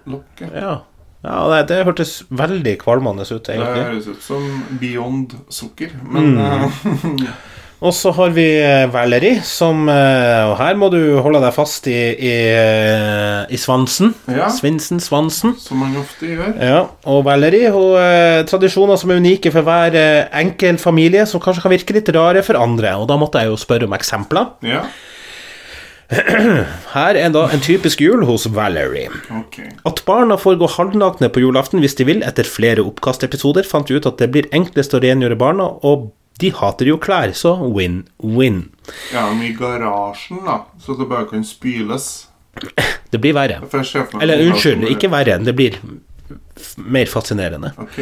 Lokk. ja. Ja. det, det hørtes veldig kvalmende ut, Det høres ut som Beyond sukker, men Mm. Og så har vi eh, Valerie, som eh, Og her må du holde deg fast i, i, eh, i svansen. Ja. Svinsen, svansen. som man ofte gjør. Ja, og Valerie hun tradisjoner som er unike for hver enkel familie, som kanskje kan virke litt rare for andre. Og da måtte jeg jo spørre om eksempler. Ja, Her er da en typisk jul hos Valerie. Okay. At barna får gå halvnakne på julaften hvis de vil, etter flere oppkastepisoder, fant vi ut at det blir enklest å rengjøre barna, og de hater jo klær, så win-win. Ja, men i garasjen, da, så det bare kan spyles. Det blir verre. Eller unnskyld, ikke verre, det blir mer fascinerende. Ok.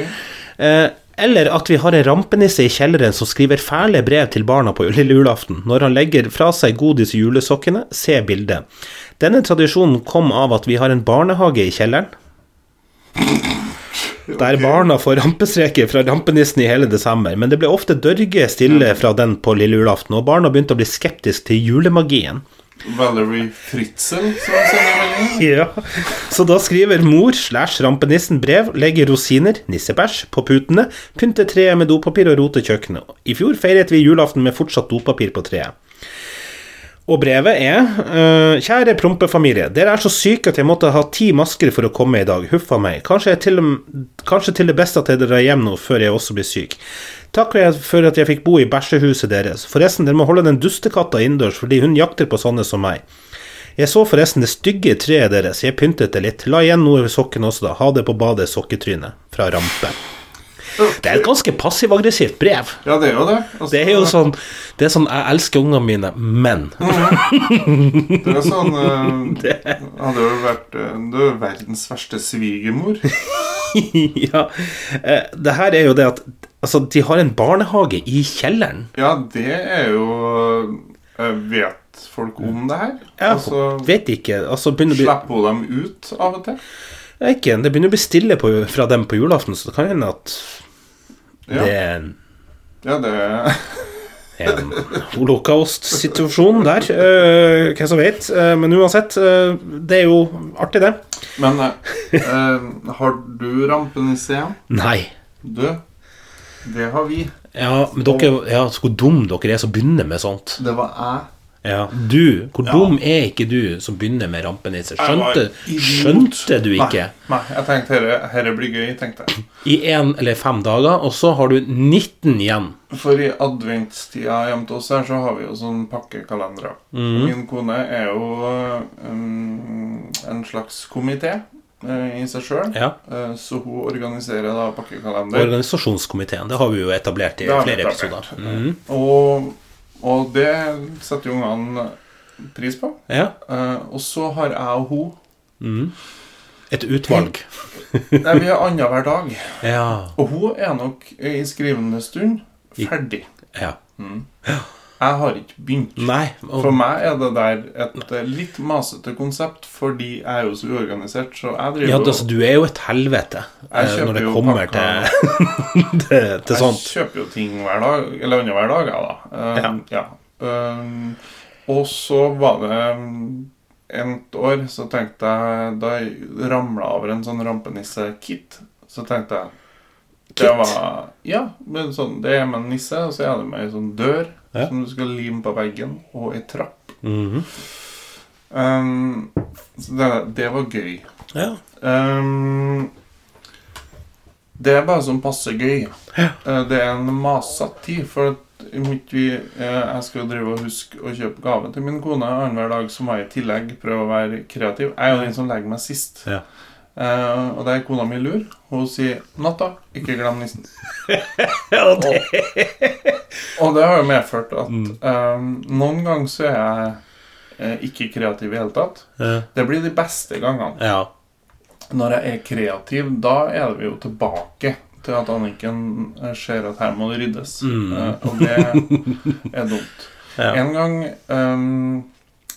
Eh, eller at vi har en rampenisse i kjelleren som skriver fæle brev til barna på lille julaften. Når han legger fra seg godis i julesokkene, se bildet. Denne tradisjonen kom av at vi har en barnehage i kjelleren. Der barna får rampestreker fra rampenissen i hele desember, men det ble ofte dørge stille fra den på lille julaften, og barna begynte å bli skeptiske til julemagien. Valerie Fritzel som sender. Ja, Så da skriver mor slash rampenissen brev, legger rosiner, nissebæsj, på putene, pynter treet med dopapir og roter kjøkkenet. I fjor feiret vi julaften med fortsatt dopapir på treet. Og brevet er øh, Kjære prompefamilie. Dere er så syke at jeg måtte ha ti masker for å komme i dag. Huffa meg. Kanskje, til, kanskje til det beste at jeg drar hjem nå før jeg også blir syk. Takk for at jeg fikk bo i bæsjehuset deres. Forresten, dere må holde den dustekatta innendørs fordi hun jakter på sånne som meg. Jeg så forresten det stygge treet deres, jeg pyntet det litt. La igjen noe ved sokken også, da. Ha det på badet, sokketrynet. Fra Rampe. Det er et ganske passiv-aggressivt brev. Ja, det er jo det. Altså, Det er jo sånn Det er sånn Jeg elsker ungene mine, men Det er sånn eh, Hadde jo vært eh, Du er verdens verste svigermor. Ja. eh, Det her er jo det at Altså, de har en barnehage i kjelleren. Ja, det er jo Vet folk om det her? Ja, Altså, vet ikke. Altså, begynner Slipper hun dem ut av og til? Ikke, Det begynner å bli stille på, fra dem på julaften, så det kan hende at Ja. det Ja, det en holocaust-situasjon der. Uh, hvem som vet. Uh, men uansett, uh, det er jo artig, det. Men har du rampenisse igjen? Nei. Du, det har vi. Ja, men dere ja, så Hvor dum dere er som begynner med sånt. Det var jeg. Ja, Du, hvor Ja. dum er ikke du som begynner med rampenisser? Skjønte, skjønte du ikke? Nei, nei jeg tenkte herre blir gøy, tenkte jeg. I én eller fem dager, og så har du 19 igjen. For i adventstida hjemme til oss her, så har vi jo sånn pakkekalendere. Mm. Min kone er jo um, en slags komité eh, i seg sjøl. Ja. så hun organiserer da pakkekalender. Organisasjonskomiteen. Det har vi jo etablert i flere etablert. episoder. Mm. Og, og det setter jo ungene pris på. Ja. Uh, og så har jeg og hun Mm. Et utvalg. Nei, Vi er annenhver dag. Ja. Og hun er nok i skrivende stund ferdig. ja. Jeg har ikke begynt. Nei. og- For meg er det der et eh, litt masete konsept, fordi jeg er jo så uorganisert, så jeg driver Ja, jo- altså, du er jo et helvete eh, når det kommer til, til, til sånt. Jeg kjøper jo ting hver dag, eller annenhver dag, jeg, da. Um, ja. Um, og så var det um, et år, så tenkte jeg Da jeg ramla over en sånn rampenisse-kit, så tenkte jeg Det Kit? var Ja, men sånn, det er med en nisse, og så er det med ei sånn dør Ja. som du skal lime på veggen, og ei trapp. Mhm. Um, så det, det var gøy. Ja. Um, det er bare sånn passe gøy. Eh, det er en masete tid. For vi, eh, jeg skal drive og huske å kjøpe gave til min kone annenhver dag, så må jeg i tillegg prøve å være kreativ. Jeg er jo den som legger meg sist. Ja. Eh, og det er kona mi lur. Hun sier 'natta, ikke glem nissen'. Ja, det, Og det har jo medført at Mm. eh, noen ganger så er jeg eh, ikke kreativ i hele tatt. ja. Det blir de beste gangene. ja. Når jeg er kreativ, da er vi jo tilbake til at Anniken ser at her må det ryddes. Mm. Og det er dumt. Ja. En gang um,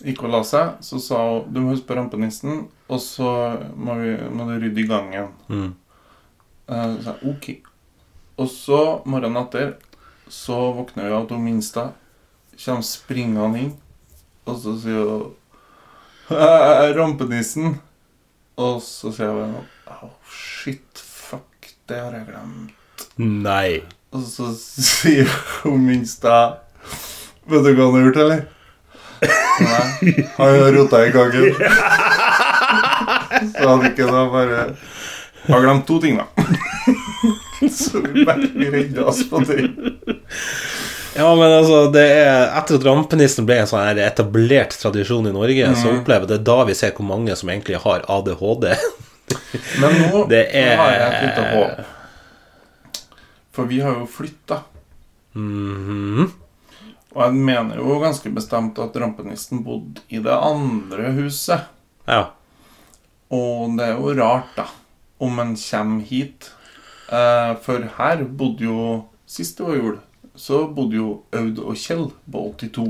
gikk og la seg, så sa hun du må huske på rampenissen, og så må, vi, må du rydde i gangen. Mm. Uh, så ok. Og så morgenen etter så våkner vi av at hun minste kommer springende inn, og så sier hun «Æ, Rampenissen. Og så sier jeg bare oh, shit, fuck, det har jeg glemt. Nei. Og så sier hun minste Vet du hva han har gjort, eller? Nei, han har rota i gangen. Så hadde ikke da bare Har glemt to ting, da. Så vi bare redda oss på det. Ja, men altså, det er Etter at rampenissen ble en sånn her etablert tradisjon i Norge, så Mhm. opplever det da vi ser hvor mange som egentlig har ADHD. Men nå Det er- har jeg et lite håp. For vi har jo flytta. Mhm. Og jeg mener jo ganske bestemt at rampenissen bodde i det andre huset. Ja. Og det er jo rart, da, om en kommer hit. Eh, for her bodde jo Sist det var jul, så bodde jo Aud og Kjell på 82.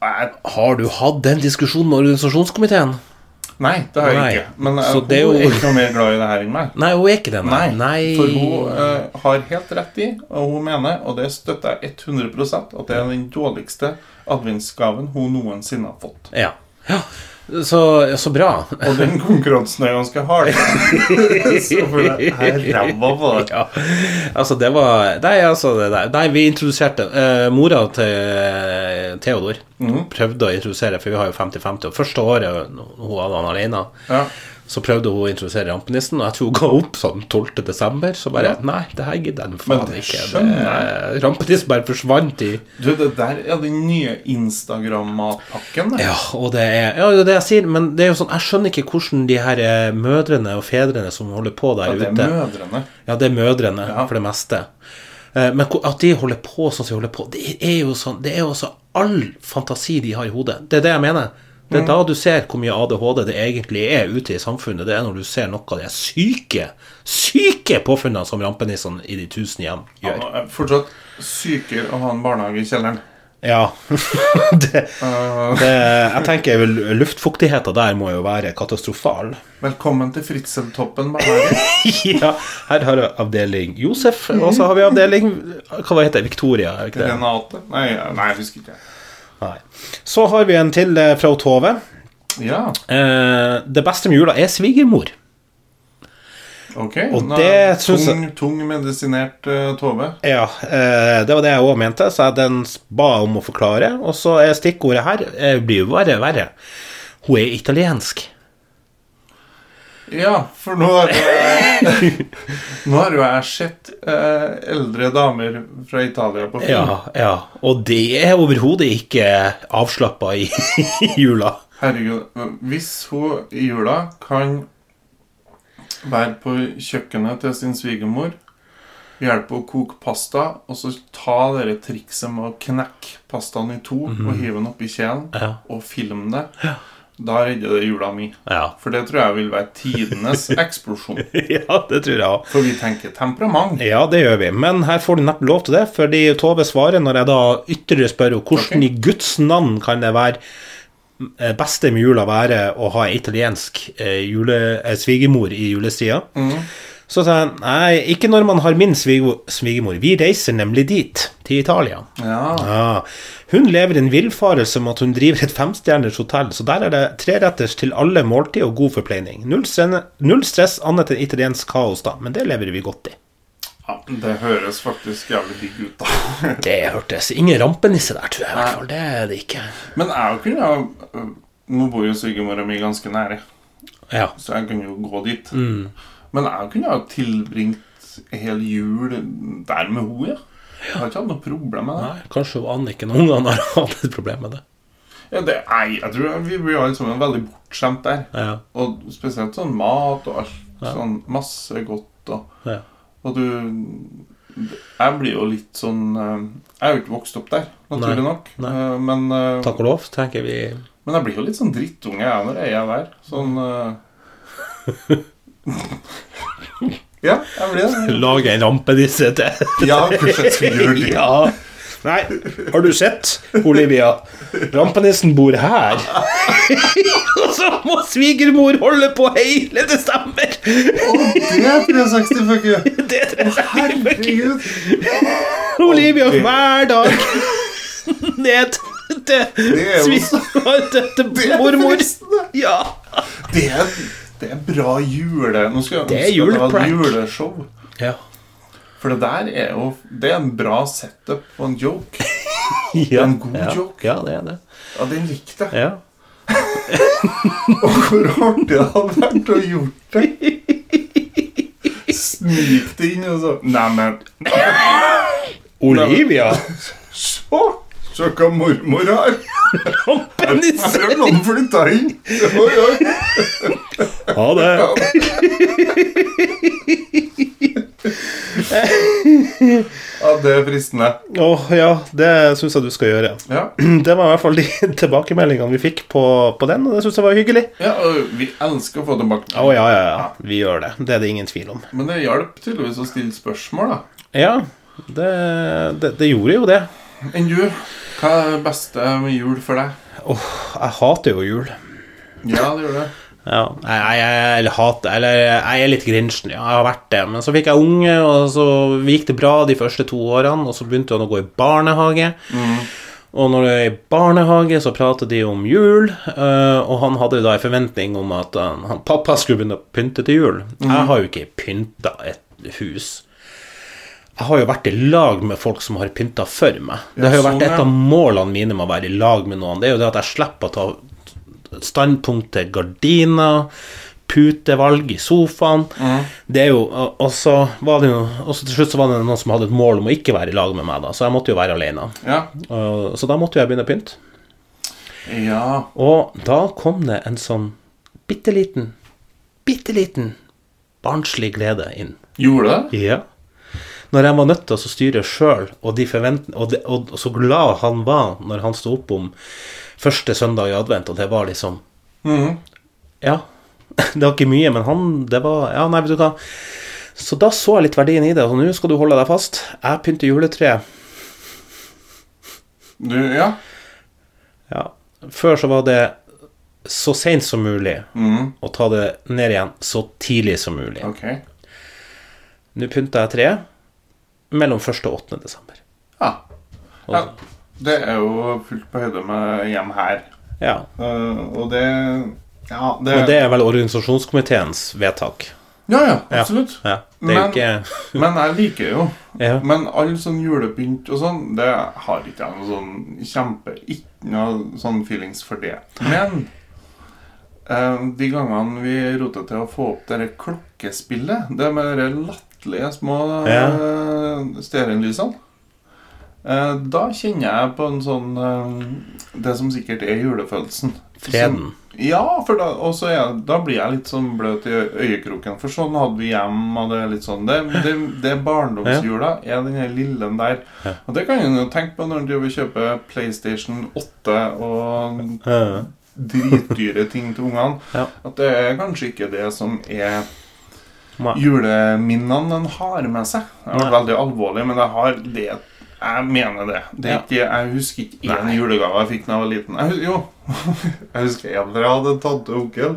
Jeg, Har du hatt den diskusjonen med organisasjonskomiteen? nei, det har jeg Nei. ikke. Men eh, Så hun det er er, ikke noe mer glad i det her enn meg. Nei, hun er ikke det. Nei, Nei. for hun eh, har helt rett i, og hun mener, og det støtter jeg 100% at det er den dårligste adventsgaven hun noensinne har fått. Ja. ja. Så, så bra. Og den konkurransen er ganske hard. Så for det er ræva på det. Ja. Altså, det var Nei, altså. Nei vi introduserte uh, Mora til Theodor Mhm. prøvde å introdusere, for vi har jo 50-50, og første året hun hadde han alene, Ja. Så prøvde hun å introdusere rampenissen, og jeg tror hun ga opp sånn 12. desember. Så bare Ja. Nei, det her gidder jeg faen det ikke. Det- Rampenissen bare forsvant i Du, det der er den nye Instagram-matpakken. det. Ja, og det er Ja, det er det jeg sier, men det er jo sånn Jeg skjønner ikke hvordan de her eh, mødrene og fedrene som holder på der ute Ja, det er ute mødrene. Ja, det er mødrene Ja. for det meste. Eh, Men at de holder på sånn som de holder på, det er jo sånn Det er jo så all fantasi de har i hodet. Det er det jeg mener. Det er da du ser hvor mye ADHD det egentlig er ute i samfunnet. Det er når du ser noe av de syke, syke påfunnene som rampenissene i de tusen hjem gjør. Han er fortsatt sykere å ha en barnehage i kjelleren. Ja. det, Eh, det, jeg tenker vel luftfuktigheten der må jo være katastrofal. velkommen til Fritzeltoppen barnehage. ja, her har vi avdeling Josef, og så har vi avdeling Hva heter det? Victoria? Ikke det? Renate. Nei, nei, jeg husker ikke. Nei. Så har vi en til eh, fra Tove. Ja, Eh, det beste med jula er svigermor. ok. Og det tung, jeg, tung, medisinert uh, Tove. Ja, eh, det var det jeg òg mente, så jeg den ba om å forklare. Og så er stikkordet her eh, blir jo og verre. Hun er italiensk. Ja, for nå har jo nå har jo jeg sett eh, eldre damer fra Italia på film. Ja, ja. Og det er overhodet ikke avslappa i, i jula. Herregud, hvis hun i jula kan være på kjøkkenet til sin svigermor hjelpe å koke pasta, og så ta det trikset med å knekke pastaen i to og hive den oppi kjelen, Ja. og filme det. Da redder det jula mi. Ja. For det tror jeg vil være tidenes eksplosjon. ja, det tror jeg òg. For vi tenker temperament. Ja, det gjør vi. Men her får du neppe lov til det, fordi Tove svarer når jeg da ytterligere spør henne hvordan okay. i Guds navn kan det være eh, beste med jula være å ha ei italiensk eh, jule, eh, svigermor i julestida. Så sa jeg nei, ikke når man har min svigermor. Vi reiser nemlig dit, til Italia. Ja. Ja. Hun lever i en villfarelse om at hun driver et femstjerners hotell, så der er det treretters til alle måltid og god forpleining. Null, stress- null stress annet enn italiensk kaos, da, men det lever vi godt i. ja. Det høres faktisk jævlig digg ut, da. Det hørtes Ingen rampenisse der, tror jeg. i hvert fall. Det er det ikke. Men jeg kunne jo Nå bor jo svigermora mi ganske nære, Ja. så jeg kan jo gå dit. Mm. Men jeg kunne ha tilbringt en hel jul der med henne, ja. Jeg har ikke hatt noe problem med det. Nei, kanskje Anniken og ungene har hatt et problem med det. Ja, det er, jeg tror vi blir alle sammen veldig bortskjemt der. Ja. Og spesielt sånn mat og alt. Ja. Sånn masse godt og Ja. Og du Jeg blir jo litt sånn eh, Jeg er jo ikke vokst opp der, naturlig Nei. nok. Nei. Eh, Men, eh, Takk og lov, tenker vi. men jeg blir jo litt sånn drittunge jeg når jeg er der. Sånn Ja, jeg blir det. Lag en rampenisse til. Ja, kanskje jeg gjøre det. Ja. Nei, har du sett, Olivia? Rampenissen bor her. Og så må svigermor holde på hele desember! Å, det er 360, fuck you. Det er det fucker Olivia hver dag ned til Det er jo svi- til, til Det er mormor. Ja. Det er, det er bra jule... Nå skal, jeg ønske det var juleshow. Ja. For det der er jo Det er en bra setup på en joke. ja. En god ja. joke. Ja, det er det. Ja, den likte jeg. Ja. Og hvor artig det hadde vært å gjort det. Snik det inn og så Neimen, Olivia! se! Se hva mormor. Her Rampenisse! har noen flytta inn. Oi, oi. Ha det. Ja, det er fristende. Åh, ja, det syns jeg du skal gjøre. Ja, Det var i hvert fall de tilbakemeldingene vi fikk på, på den, og det syns jeg var hyggelig. ja og vi elsker å få tilbakemeldinger. Oh, ja, ja, ja. Vi gjør det. Det er det ingen tvil om. Men det hjalp tydeligvis å stille spørsmål, da. Ja, det, det, det gjorde jo det. Enn du? Hva er det beste med jul for deg? Jeg hater jo jul. Ja, det gjør det. Ja, jeg, jeg, eller hater Eller jeg er litt grinchen, ja. Jeg har vært det. Men så fikk jeg unge, og så gikk det bra de første to årene, og så begynte han å gå i barnehage. Og når du er i barnehage, så prater de om jul, eh, og han hadde da en forventning om at han, han, pappa skulle begynne å pynte til jul. Jeg har jo ikke pynta et hus. Jeg har jo vært i lag med folk som har pynta for meg. Det har jo vært sånn, et av målene mine med å være i lag med noen. Det er jo det at jeg slipper å ta standpunkt til gardiner, putevalg i sofaen. Det er jo, og så var det jo Og så til slutt så var det noen som hadde et mål om å ikke være i lag med meg, da, så jeg måtte jo være alene. Ja. Så da måtte jeg begynne å pynte. Ja. Og da kom det en sånn bitte liten, bitte liten barnslig glede inn. Gjorde det? Ja. Når jeg var nødt til å styre sjøl, og, og, og så glad han var når han sto opp om første søndag i advent, og det var liksom Mhm. Ja. Det var ikke mye, men han Det var Ja, nei, vet du hva. Så da så jeg litt verdien i det, og nå skal du holde deg fast. Jeg pynter juletreet. Du, ja. Ja. Før så var det så seint som mulig, og ta det ned igjen så tidlig som mulig. Okay. Nå pynter jeg treet mellom 1. og 8. desember. Ja. Ja. Det er jo fullt på høyde med hjem her. Ja. Uh, og det Ja, det, Men det er vel organisasjonskomiteens vedtak. Ja, ja, Ja. absolutt. Ja. Det er Men- ikke Men jeg liker jo Ja. Men all sånn julepynt og sånn, det har ikke jeg noe sånn kjempe Ikke noe sånn feelings for det. Men eh, de gangene vi roter til å få opp det klokkespillet, det med de latterlige små uh, stearinlysene eh, Da kjenner jeg på en sånn eh, Det som sikkert er julefølelsen. Freden. Ja, for da, er, da blir jeg litt sånn bløt i øyekroken. For sånn hadde vi hjem, og det er litt sånn Det, det, det barndomsjula, er den lille der. Og det kan en jo tenke på når en kjøper PlayStation 8 og dritdyre ting til ungene. At det er kanskje ikke det som er. Juleminnene en har med seg. Det har vært veldig alvorlig, men jeg har det Jeg mener det. det ikke, jeg husker ikke én julegave jeg fikk da jeg var liten. Jeg, hus- jo, jeg husker en jeg hadde en tante og onkel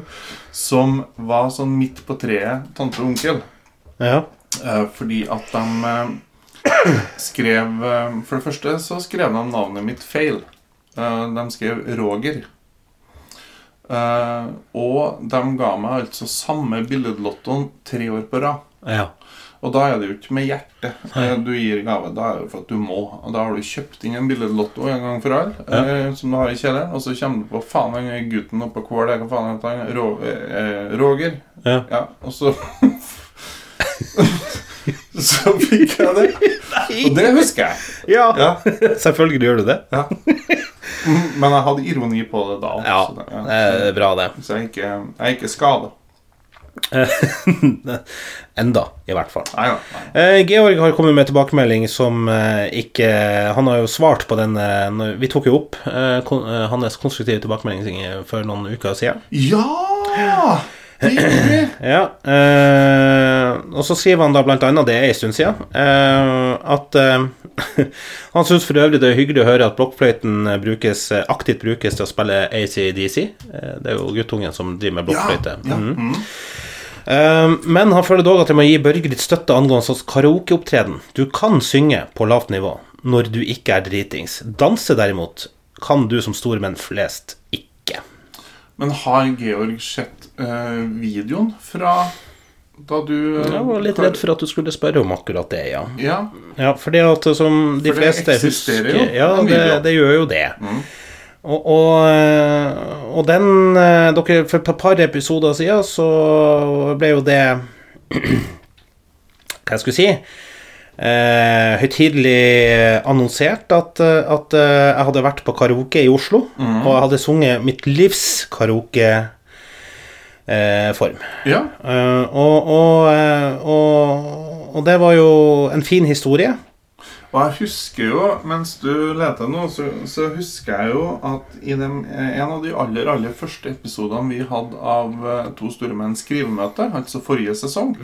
som var sånn midt på treet, tante og onkel. ja. Eh, fordi at de eh, skrev eh, For det første så skrev de navnet mitt feil. De skrev Roger. Eh, og de ga meg altså samme billedlottoen tre år på rad. ja. Og da er det jo ikke med hjertet eh, du gir gave. Da er det for at du må. Og da har du kjøpt inn en billedlotto en gang for alle, eh, som du har i kjelleren, og så kommer du på faen er gutten oppå Kål hva faen heter han? Eh, Roger. Ja. Ja, og så Så fikk jeg det. Og det husker jeg. ja. Ja, Selvfølgelig gjør du det. ja. Men jeg hadde ironi på det da. Ja, så, det, det er bra, det. så jeg er ikke, jeg er ikke skada. Enda, i hvert fall. Nei. Nei. Eh, Georg har kommet med tilbakemelding som eh, ikke Han har jo svart på den eh, Vi tok jo opp hans konstruktive tilbakemelding for noen uker siden. Ja! Det gjorde vi. Ja, eh, og så skriver han da blant annet, det er en stund siden, eh, at eh, han syns for øvrig det er hyggelig å høre at blokkfløyten eh, brukes, aktivt brukes til å spille ACDC. Det er jo guttungen som driver med blokkfløyte. ja. ja. Mm. Eh, men han føler dog at jeg må gi Børge litt støtte angående sånn karaokeopptreden. Du kan synge på lavt nivå når du ikke er dritings. Danse derimot kan du som stormenn flest ikke. Men har Georg sett eh, videoen fra da du eh, Jeg var litt redd for at du skulle spørre om akkurat det, ja. Ja. Ja, fordi at som de For fleste husker jo, Ja, det, det gjør jo det. Mm. Og, og, eh, og den eh, dere, For et par episoder siden så ble jo det Hva jeg skulle si eh, Høytidelig annonsert at, eh, at eh, jeg hadde vært på karaoke i Oslo, Mm. og jeg hadde sunget mitt livs karaokeform. Eh, form. ja. Eh, og, og, eh, og, og det var jo en fin historie. Og jeg husker jo, mens du leter nå, så, så husker jeg jo at i dem, en av de aller aller første episodene vi hadde av To store menn skrivemøte, altså forrige sesong,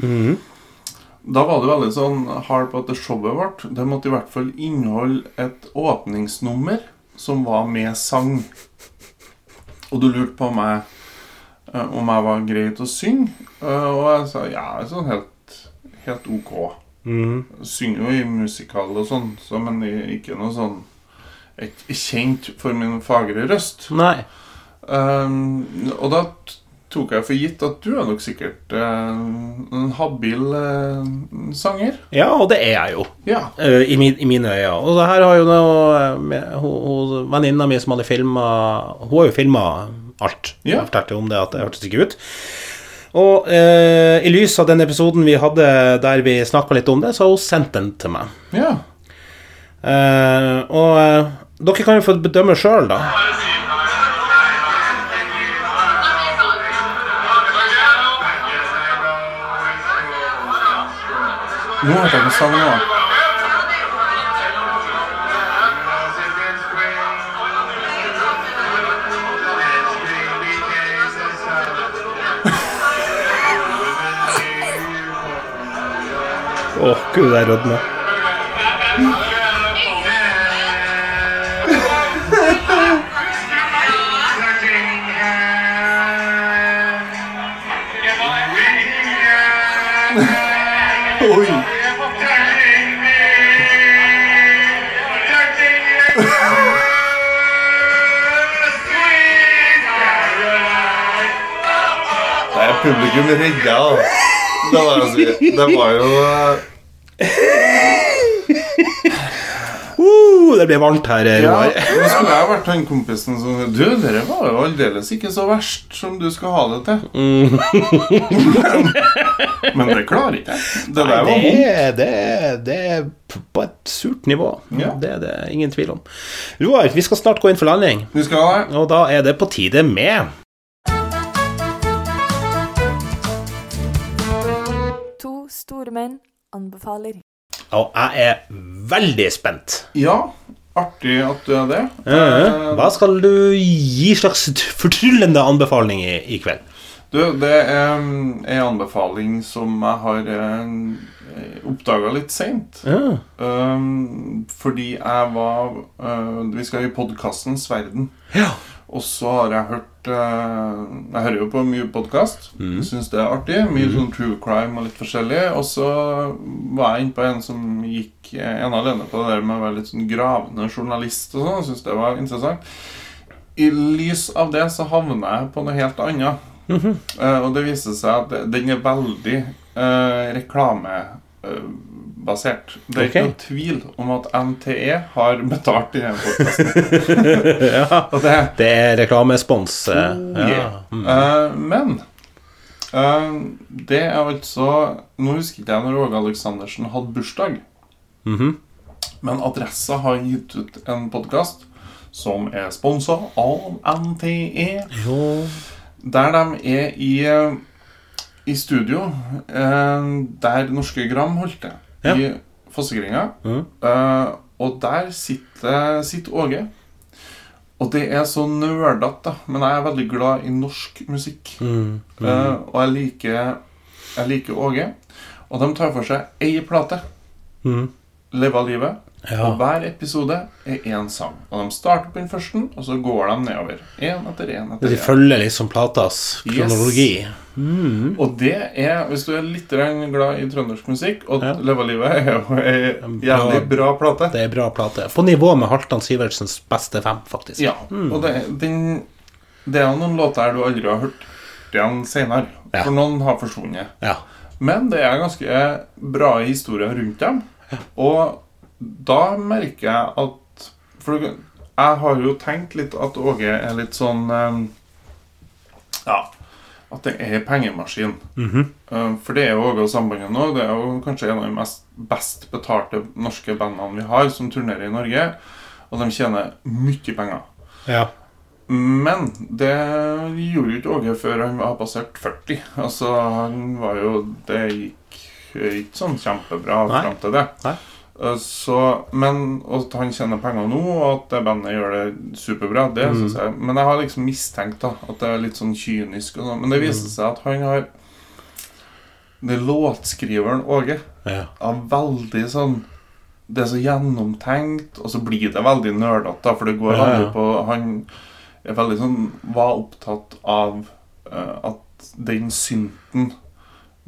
da var det veldig sånn hard på at det showet vårt Det måtte i hvert fall inneholde et åpningsnummer som var med sang. Og du lurte på meg om jeg var grei til å synge, eh, og jeg sa ja, sånn helt, helt ok. Mm. Synger jo i musikal og sånn, så, men ikke noe sånn Ikke kjent for min fagre røst. Nei. Um, og da tok jeg for gitt at du er nok sikkert uh, en habil uh, sanger. Ja, og det er jeg jo. Ja. Uh, I, min, I mine øyne. Og det her har jo noe Venninna mi som hadde filma Hun har jo filma alt. Ja. Jeg fortalte om det at det hørtes ikke ut. Og eh, i lys av den episoden vi hadde der vi snakka litt om det, så har hun sendt den til meg. ja. Eh, og eh, dere kan jo få bedømme sjøl, da. Nå har jeg ikke sang nå. Å, gud, jeg rødmer. Oi! Det er publikum redda, da. Det var, altså, det var jo Uh, det ble varmt her, Ja, Roar. nå skulle jeg vært han kompisen som Du, dere var jo aldeles ikke så verst som du skal ha det til. Mm. men, men det klarer ikke jeg. Det der var vondt. det, det er på et surt nivå. Ja. Det er det ingen tvil om. Roar, vi skal snart gå inn for landing, og da er det på tide med store menn anbefaler. Og jeg er veldig spent. Ja, artig at du er det. Eh, Hva skal du gi slags fortryllende anbefaling i, i kveld? Du, det er um, en anbefaling som jeg har uh, oppdaga litt seint. Ja. Um, fordi jeg var uh, Vi skal i podkastens verden. Ja. Og så har jeg hørt Jeg hører jo på mye podkast. Mm. Syns det er artig. Mye sånn true crime og litt forskjellig. Og så var jeg innpå en som gikk eh, ene alene på det der med å være litt sånn gravende journalist og sånn. Syns det var interessant. I lys av det så havna jeg på noe helt annet. Eh, og det viser seg at den er veldig uh, reklamebasert. Det er okay. ikke noen tvil om at NTE har betalt denne podkasten. ja. Det Det er reklamespons. Oh, yeah. Mm. uh, men uh, det er altså Nå husker ikke jeg når Åge Aleksandersen hadde bursdag, Mhm. men Adressa har gitt ut en podkast som er sponsa av NTE, Jo. der de er i, i studio eh, der Norske Gram holdt det, Ja. i Fossegringa. Mm. Uh, og der sitter, sitter Åge. Og det er så nerdete. Men jeg er veldig glad i norsk musikk. Mm. Uh, og jeg liker, jeg liker Åge. Og de tar for seg ei plate. Mm. Leve av livet. Ja. Og hver episode er én sang. Og de starter på den første, og så går de nedover. Én etter én etter De følger liksom platas Yes. kronologi. Mm. Og det er, hvis du er litt glad i trøndersk musikk Og Ja. Leva livet er jo ei jævlig bra plate. Det er bra plate. På nivå med Halvdan Sivertsens beste fem, faktisk. Ja, og det, den, det er jo noen låter her du aldri har hørt igjen senere. Ja. For noen har forsvunnet. Ja. Men det er ganske bra historier rundt dem. Og da merker jeg at For jeg har jo tenkt litt at Åge er litt sånn eh, Ja. At det er pengemaskin. Mm -hmm. For det er jo Åge og Sambandet nå. Det er jo kanskje en av de mest best betalte norske bandene vi har, som turnerer i Norge. Og de tjener mye penger. ja. Men det gjorde jo ikke Åge før han var passert 40. Altså, han var jo Det gikk ikke sånn kjempebra fram til det. Nei. Eh, Så, men at han tjener penger nå, og at det bandet gjør det superbra, det Mm. jeg Men jeg har liksom mistenkt da at det er litt sånn kynisk og sånn. Men det viser seg at han har Det er låtskriveren Åge ja. er veldig sånn Det er så gjennomtenkt, og så blir det veldig nerdete, for det går Ja, ja. på Han er veldig sånn var opptatt av uh, at den synten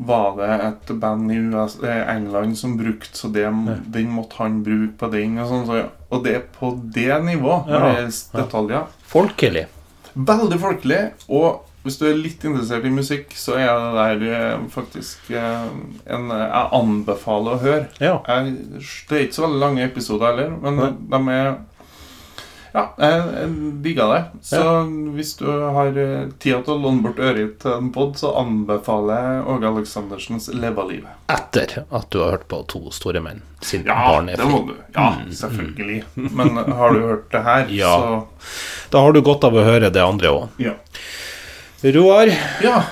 var det et band i US, eh, England som brukte, så det, den måtte han bruke på den. Og, sånn, så, og det er på det nivå når Ja, det er detaljer. Folkelig. Veldig folkelig. Og hvis du er litt interessert i musikk, så er det der eh, faktisk eh, en Jeg anbefaler å høre. Ja. Jeg, det er ikke så veldig lange episoder heller, men Nei. de er Ja, jeg, digga det. Så hvis du har eh, tida til å låne bort øret til en pod, så anbefaler jeg Åge Aleksandersens 'Leve av livet'. Etter at du har hørt på To store menn sin Ja, det barnefilm. må du. Ja, selvfølgelig. Men har du hørt det her, Ja. så Da har du godt av å høre det andre òg. ja. Roar, ja.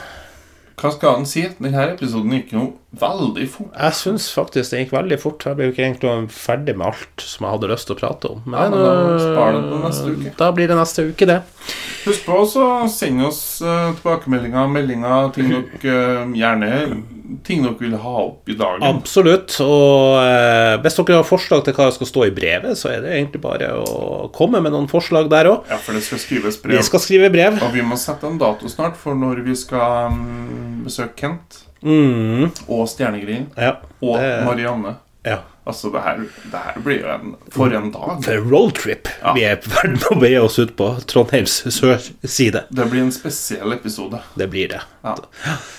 Hva skal han si? Denne episoden gikk jo veldig fort. jeg syns faktisk det gikk veldig fort. Jeg ble jo ikke egentlig ferdig med alt som jeg hadde lyst til å prate om. Ja, men da det neste uke. Da blir det neste uke, det. Husk på å sende oss eh, tilbakemeldinger, meldinger, ting dere eh, gjerne Ting dere vil ha opp i dagen. Absolutt. Og eh, hvis dere har forslag til hva som skal stå i brevet, så er det egentlig bare å komme med noen forslag der òg. Ja, for det skal skrives brev. Vi skal skrive brev. Og vi må sette en dato snart for når vi skal um, besøke Kent Mm, og Stjernegrillen ja. og det- Marianne. ja. Altså, det her, det her blir jo en For en dag. For roadtrip Ja. vi er i ferd med å beie oss ut på Trondheims sørside. Det blir en spesiell episode. Det blir det. Ja.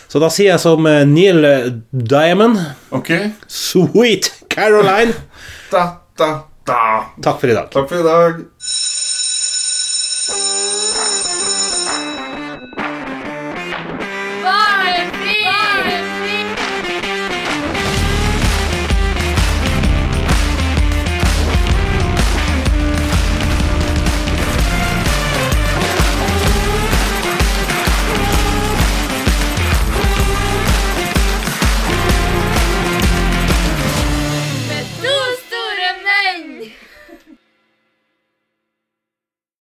Så da sier jeg som eh, Neil Diamond OK? Sweet Caroline. Da, da, Da. Takk for i dag. Takk for i dag.